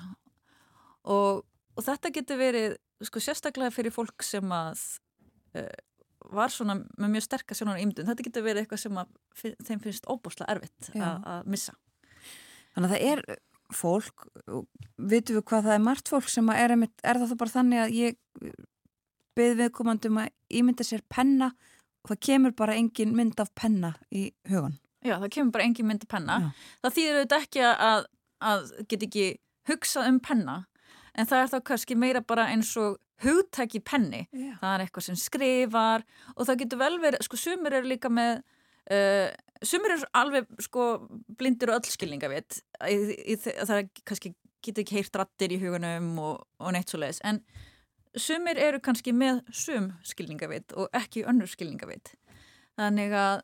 Og, og þetta getur verið sko sérstaklega fyrir fólk sem að uh, var svona með mjög sterkast sjónar ímdun, þetta getur verið eitthvað sem að þeim finnst óbúslega erfitt að missa. Þannig að það er fólk, vitum við hvað það er margt fólk sem er, einmitt, er það þá bara þannig að ég beð viðkomandum að ímynda sér penna og það kemur bara engin mynd af penna í hugun Já, það kemur bara engin mynd af penna Já. það þýðir auðvitað ekki að, að get ekki hugsað um penna en það er þá kannski meira bara eins og hugtæki penni Já. það er eitthvað sem skrifar og það getur vel verið, sko sumir eru líka með uh, sumir eru alveg sko blindir og öllskilninga veit það er kannski getur ekki heyrt rattir í hugunum og, og neitt svo leiðis en sumir eru kannski með sum skilningavit og ekki önnur skilningavit þannig að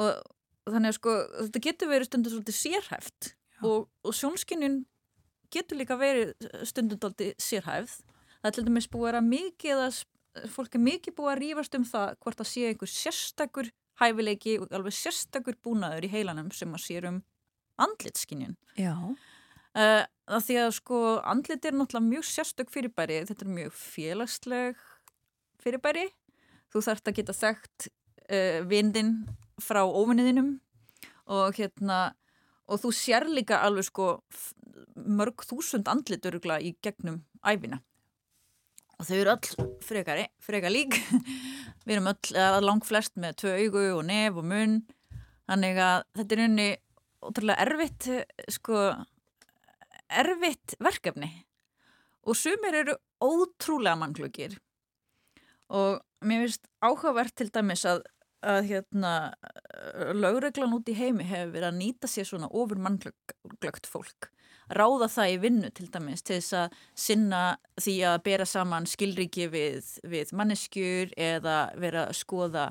og, þannig að sko þetta getur verið stundum svolítið sérhæft og, og sjónskynjun getur líka verið stundum svolítið sérhæfð. Það er til dæmis búið að mikið að fólk er mikið búið að rýfast um það hvort að sé einhver sérstakur hæfileiki og alveg sérstakur búnaður í heilanum sem að sér um andlitskynjun Já. Uh, að því að sko andlit er náttúrulega mjög sérstök fyrirbæri, þetta er mjög félagsleg fyrirbæri. Þú þarfst að geta þekkt uh, vindin frá óvinniðinum og hérna og þú sér líka alveg sko mörg þúsund andlit örugla í gegnum æfina og þau eru öll frekari, frekar lík. Við erum öll, eða lang flest með tvö augu og nef og munn. Þannig að þetta er unni ótrúlega erfitt sko erfitt verkefni. Og sumir eru ótrúlega mannklökir og mér finnst áhugavert til dæmis að, að hérna lögreglan út í heimi hefur verið að nýta sér svona ofur mannglögt fólk ráða það í vinnu til dæmis til þess að sinna því að bera saman skilríki við, við manneskjur eða vera að skoða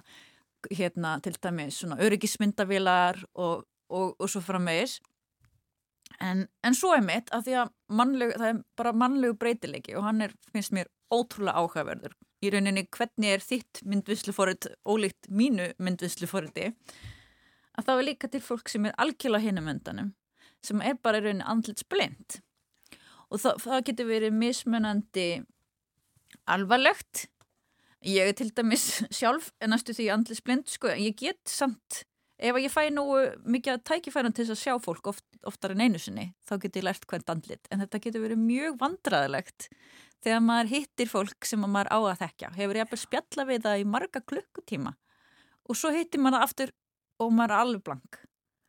hérna til dæmis svona öryggismyndavilar og, og, og svo framvegis. En, en svo er mitt að því að mannleg, það er bara mannlegu breytileiki og hann er, finnst mér ótrúlega áhugaverður í rauninni hvernig er þitt myndvisluforrið ólíkt mínu myndvisluforriði að þá er líka til fólk sem er algjörlega hinum öndanum sem er bara í rauninni andlitsblind og það, það getur verið mismunandi alvarlegt. Ég er til dæmis sjálf en næstu því andlitsblind sko, ég get samt ef ég fæ nú mikið að tækifæran til þess að sjá fólk oft, oftar en einu sinni þá getur ég lært hvern andlit. En þetta getur verið mjög vandraðilegt þegar maður hittir fólk sem maður á að þekkja hefur ég að spjalla við það í marga klukkutíma. Og svo hittir maður aftur og maður er alveg blank.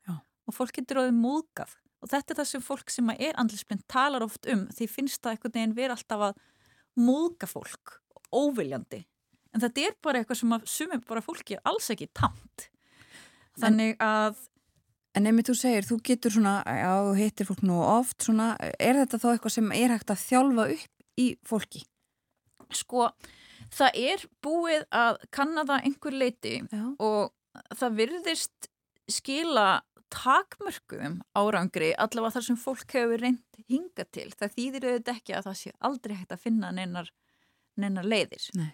Já. og fólk getur á því múðgað. Og þetta er það sem fólk sem er andlisblind talar oft um því finnst það einhvern veginn verið alltaf að múðga fólk óviljandi. En þetta er bara eitthvað sem að sumir bara fólki alls ekki tamt. Þannig að En ef þú segir, þú getur svona, já, hittir fólk nú oft, svona, er þetta þá eitthvað sem er hægt að þjálfa upp í fólki? sko, það er búið að kanna það einhver leiti Já. og það virðist skila takmörkuðum árangri allavega þar sem fólk hefur reynd hinga til. Það þýðir auðvitað ekki að það sé aldrei hægt að finna neinar, neinar leiðir. Nei.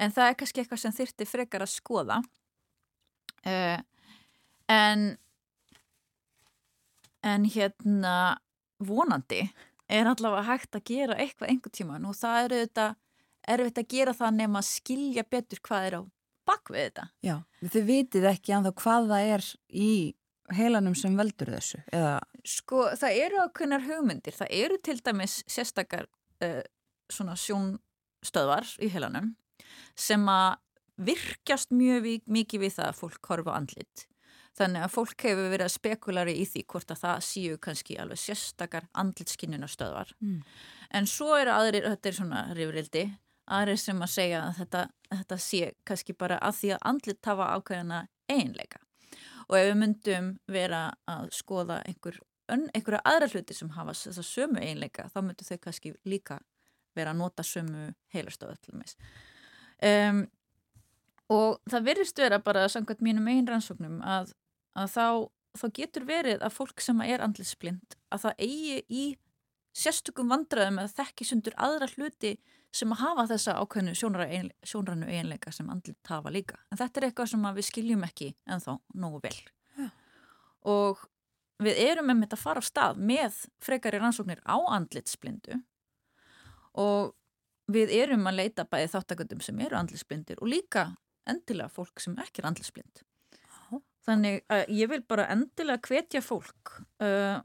En það er kannski eitthvað sem þyrti frekar að skoða. Uh, en en hérna vonandi er allavega hægt að gera eitthvað einhver tíma og það er auðvitað erfitt að gera það nema að skilja betur hvað er á bakvið þetta. Já, þið vitið ekki anþá hvað það er í heilanum sem veldur þessu, eða... Sko, það eru ákveðnar hugmyndir, það eru til dæmis sérstakar uh, svona sjónstöðvar í heilanum sem að virkjast mjög mikið við það að fólk horfa andlit. Þannig að fólk hefur verið að spekulari í því hvort að það séu kannski alveg sérstakar andlitskinnunastöðvar. Mm. En svo eru aðrir, þetta er svona rifrildi, aðrir sem að segja að þetta, þetta sé kannski bara að því að andlit hafa ákveðina einleika. Og ef við myndum vera að skoða einhver, einhverja aðra hluti sem hafa þessa sömu einleika, þá myndu þau kannski líka vera að nota sömu heilastöðu til þess. Um, og það virðist vera bara samkvæmt mínum eigin rannsóknum að, að þá, þá getur verið að fólk sem er andlisblind að það eigi í sérstökum vandræðum að þekki sundur aðra hluti sem að hafa þessa ákveðnu sjónrannu eiginleika sem andlit hafa líka. En þetta er eitthvað sem við skiljum ekki ennþá nógu vel. Já. Og við erum með þetta að fara á stað með frekari rannsóknir á andlitsblindu og við erum að leita bæði þáttakundum sem eru andlitsblindir og líka endilega fólk sem ekki er andlitsblind. Þannig að ég vil bara endilega hvetja fólk uh,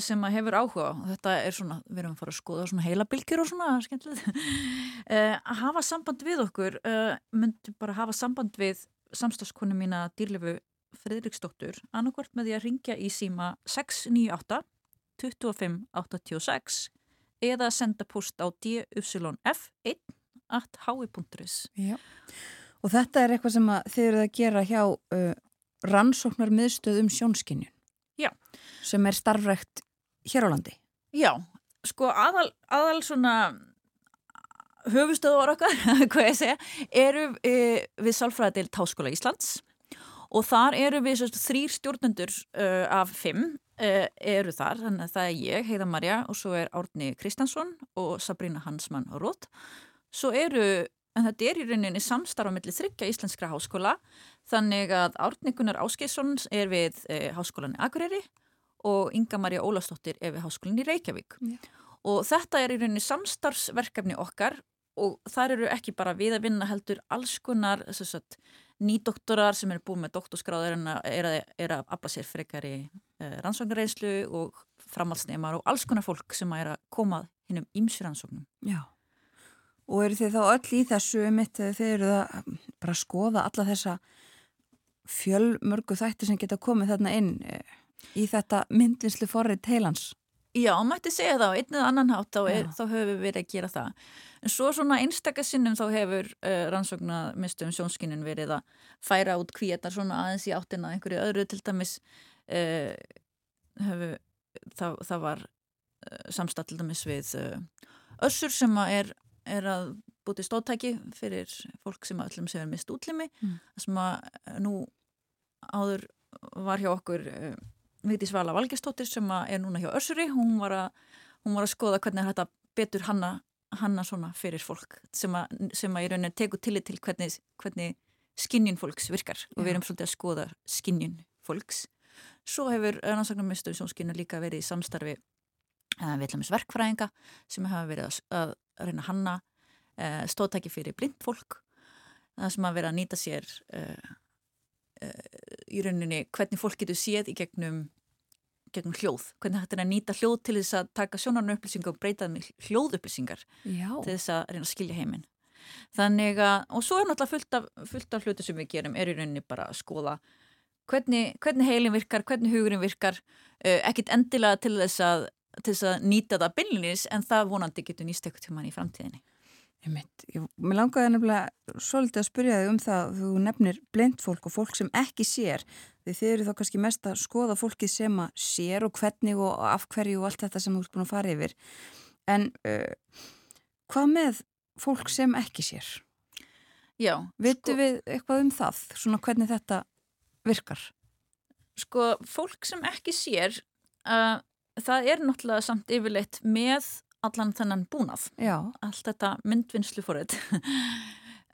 sem að hefur áhuga og þetta er svona, við erum að fara að skoða svona heilabilgjur og svona, skemmtilegt uh, að hafa samband við okkur uh, myndi bara hafa samband við samstagskonu mína dýrlefu Fredriksdóttur, annarkvort með því að ringja í síma 698 25 86 eða senda post á dufsilonf1 at hui.is Já. Og þetta er eitthvað sem þið eruð að gera hjá uh, rannsóknar miðstöð um sjónskinjun. Já. Sem er starfrækt hér á landi. Já, sko aðal, aðal svona höfustöðuar okkar, hvað ég segja, eru e, við Sálfræðadeild Háskóla Íslands og þar eru við sérst, þrýr stjórnendur uh, af fimm uh, eru þar, þannig að það er ég, Heiða Marja og svo er Árni Kristjansson og Sabrína Hansmann Rótt. Svo eru, en þetta er í rauninni samstarfa millir þryggja íslenskra háskóla, þannig að Árni Gunnar Áskeisson er við uh, háskólan í Akureyri og Inga Marja Ólafsdóttir er við háskólan í Reykjavík. Og þetta er í rauninni samstarfsverkefni okkar og þar eru ekki bara við að vinna heldur alls konar sagt, nýdoktorar sem eru búið með doktorskráður en er að, er að afla sér frekari uh, rannsóknarreynslu og framhaldsneimar og alls konar fólk sem er að koma hinnum ímsir rannsóknum. Já. Og eru þið þá öll í þessu mitt þegar þið eru að um, bara skoða alla þessa fjölmörgu þætti sem geta komið þarna inn eh, í þetta myndlinslu forrið heilans? Já, mætti segja það á einn eða annan hátt þá, er, þá höfum við verið að gera það. En svo svona einstaka sinnum þá hefur uh, rannsókna mistum sjónskinin verið að færa út kvíetar svona aðeins í áttina einhverju öðru til dæmis uh, hefur, það, það var uh, samstætt til dæmis við össur sem að er, er að búti stóttæki fyrir fólk sem öllum sem er mist útlimi Mm. sem að uh, nú áður var hjá okkur uh, Vigdís Vala Valgestóttir sem er núna hjá Össuri hún var að, hún var að skoða hvernig þetta betur hanna, hanna svona fyrir fólk sem að, sem að í rauninni tekur tillit til hvernig, hvernig skinnjun fólks virkar og við Já. erum svolítið að skoða skinnjun fólks svo hefur rannsóknarmistu sjónskinu líka verið í samstarfi uh, við ætlum verkfræðinga sem hafa verið að, að reyna hanna uh, stóðtæki fyrir blind fólk. Það sem að vera að nýta sér uh, uh, í rauninni hvernig fólk getur séð í gegnum gegnum hljóð, hvernig hægt er að nýta hljóð til þess að taka sjónarnu upplýsingar og breyta það með hljóðupplýsingar Já. til þess að reyna að skilja heiminn. Þannig að, og svo er náttúrulega fullt af, fullt af hluti sem við gerum, er í rauninni bara að skoða hvernig, hvernig heilin virkar, hvernig hugurinn virkar uh, ekkit endilega til þess að til þess að nýta það byllinis en það vonandi getur nýst eitthvað til mann í framtíðinni mér langaði nefnilega svolítið að spyrja þig um það þú nefnir blind fólk og fólk sem ekki sér því þið eru þá kannski mest að skoða fólkið sem að sér og hvernig og af hverju og allt þetta sem þú ert búin að fara yfir en uh, hvað með fólk sem ekki sér? Já. Vitu við eitthvað um það? Svona hvernig þetta virkar? Sko, fólk sem ekki sér uh, það er náttúrulega samt yfirleitt með allan þennan búnað Já. allt þetta myndvinnslu fórið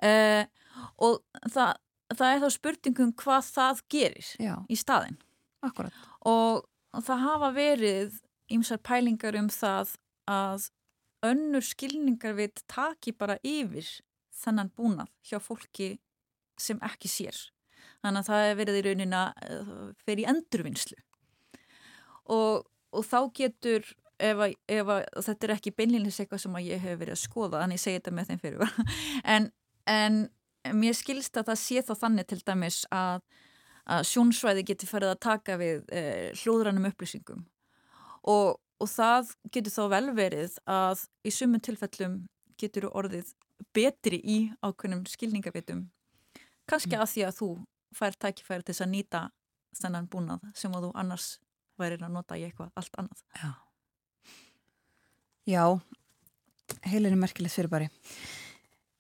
uh, og það, það er þá spurningum hvað það gerir Já. í staðin Akkurat. og, það hafa verið ýmsar pælingar um það að önnur skilningar við taki bara yfir þennan búnað hjá fólki sem ekki sér þannig að það er verið í raunina fyrir endurvinnslu og, og þá getur ef, að, ef að, þetta er ekki beinlýnins eitthvað sem ég hef verið að skoða þannig ég segi þetta með þeim fyrir en, en mér skilst að það sé þá þannig til dæmis að, að sjónsvæði geti farið að taka við eh, hljóðrannum upplýsingum og, og það getur þá vel verið að í sumum tilfellum getur orðið betri í ákveðnum skilningavitum kannski að því að þú fær tækifæri til þess að nýta þennan búnað sem að þú annars værir að nota í eitthvað allt annað. Já. Já, heilin er merkilegt fyrir bari.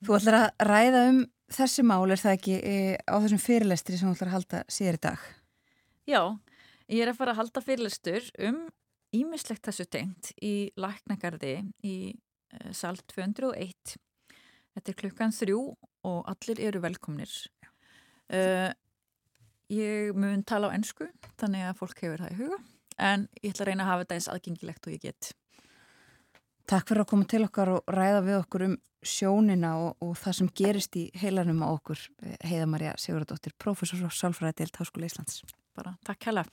Þú ætlar að ræða um þessi mál, er það ekki e, á þessum fyrirlestri sem þú ætlar að halda síðar í dag? Já, ég er að fara að halda fyrirlestur um ímislegt þessu tengt í Læknagarði í uh, sal 201. Þetta er klukkan þrjú og allir eru velkomnir. Uh, ég mun tala á ennsku, þannig að fólk hefur það í huga, en ég ætla að reyna að hafa þetta eins aðgengilegt og ég get. Takk fyrir að koma til okkar og ræða við okkur um sjónina og, og það sem gerist í heilanum á okkur. Heiða Marja Sigurðardóttir, professor og sálfræði deilt Háskóla Íslands. Bara takk hella.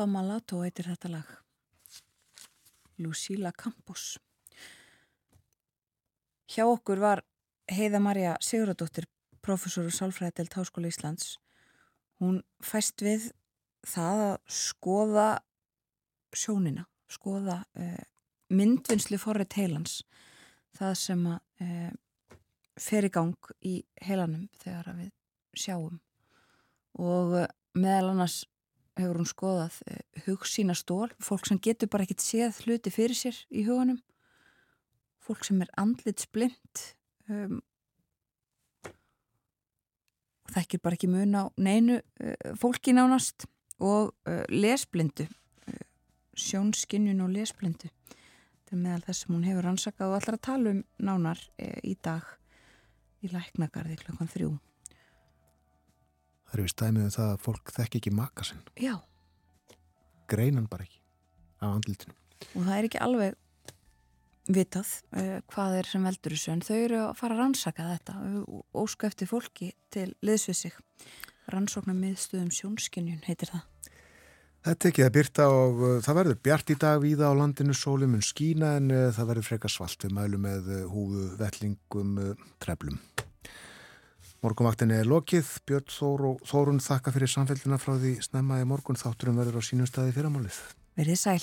Samba Malato heitir þetta lag. Lucila Campos. Hjá okkur var Heiða Marja Siguradóttir, professoru Sálfræðidelt Háskóla Íslands. Hún fæst við það að skoða sjónina, skoða uh, myndvinnslu forrið heilans. Það sem að uh, fer í gang í heilanum þegar við sjáum. Og uh, meðal annars hefur hún skoðað hugsína stól, fólk sem getur bara ekkit séð hluti fyrir sér í hugunum fólk sem er andlitsblind um, og þekkir bara ekki mun á neinu uh, fólki nánast og uh, lesblindu uh, sjónskinnjun og lesblindu. Þetta er meðal þess sem hún hefur rannsakað og allar að tala um nánar í dag í læknagarði klokkan þrjú Það er við stæmið um það að fólk þekk ekki maka sinn. Já. Greinan bara ekki á andlitinu. Og það er ekki alveg vitað uh, hvað er sem veldur þessu en þau eru að fara að rannsaka þetta. Ósku eftir fólki til liðsvið sig. Rannsóknar miðstöðum sjónskinjun heitir það. Þetta ekki að byrta og uh, það verður bjart í dag víða á landinu sólum en skína en uh, það verður frekar svalt við mælu með húfu vellingum treflum Morgumvaktin er lokið. Björn Þór og Þórun þakka fyrir samfélgina frá því snemma í morgun. Þátturum verður á sínum staði fyrramálið. Verðið sæl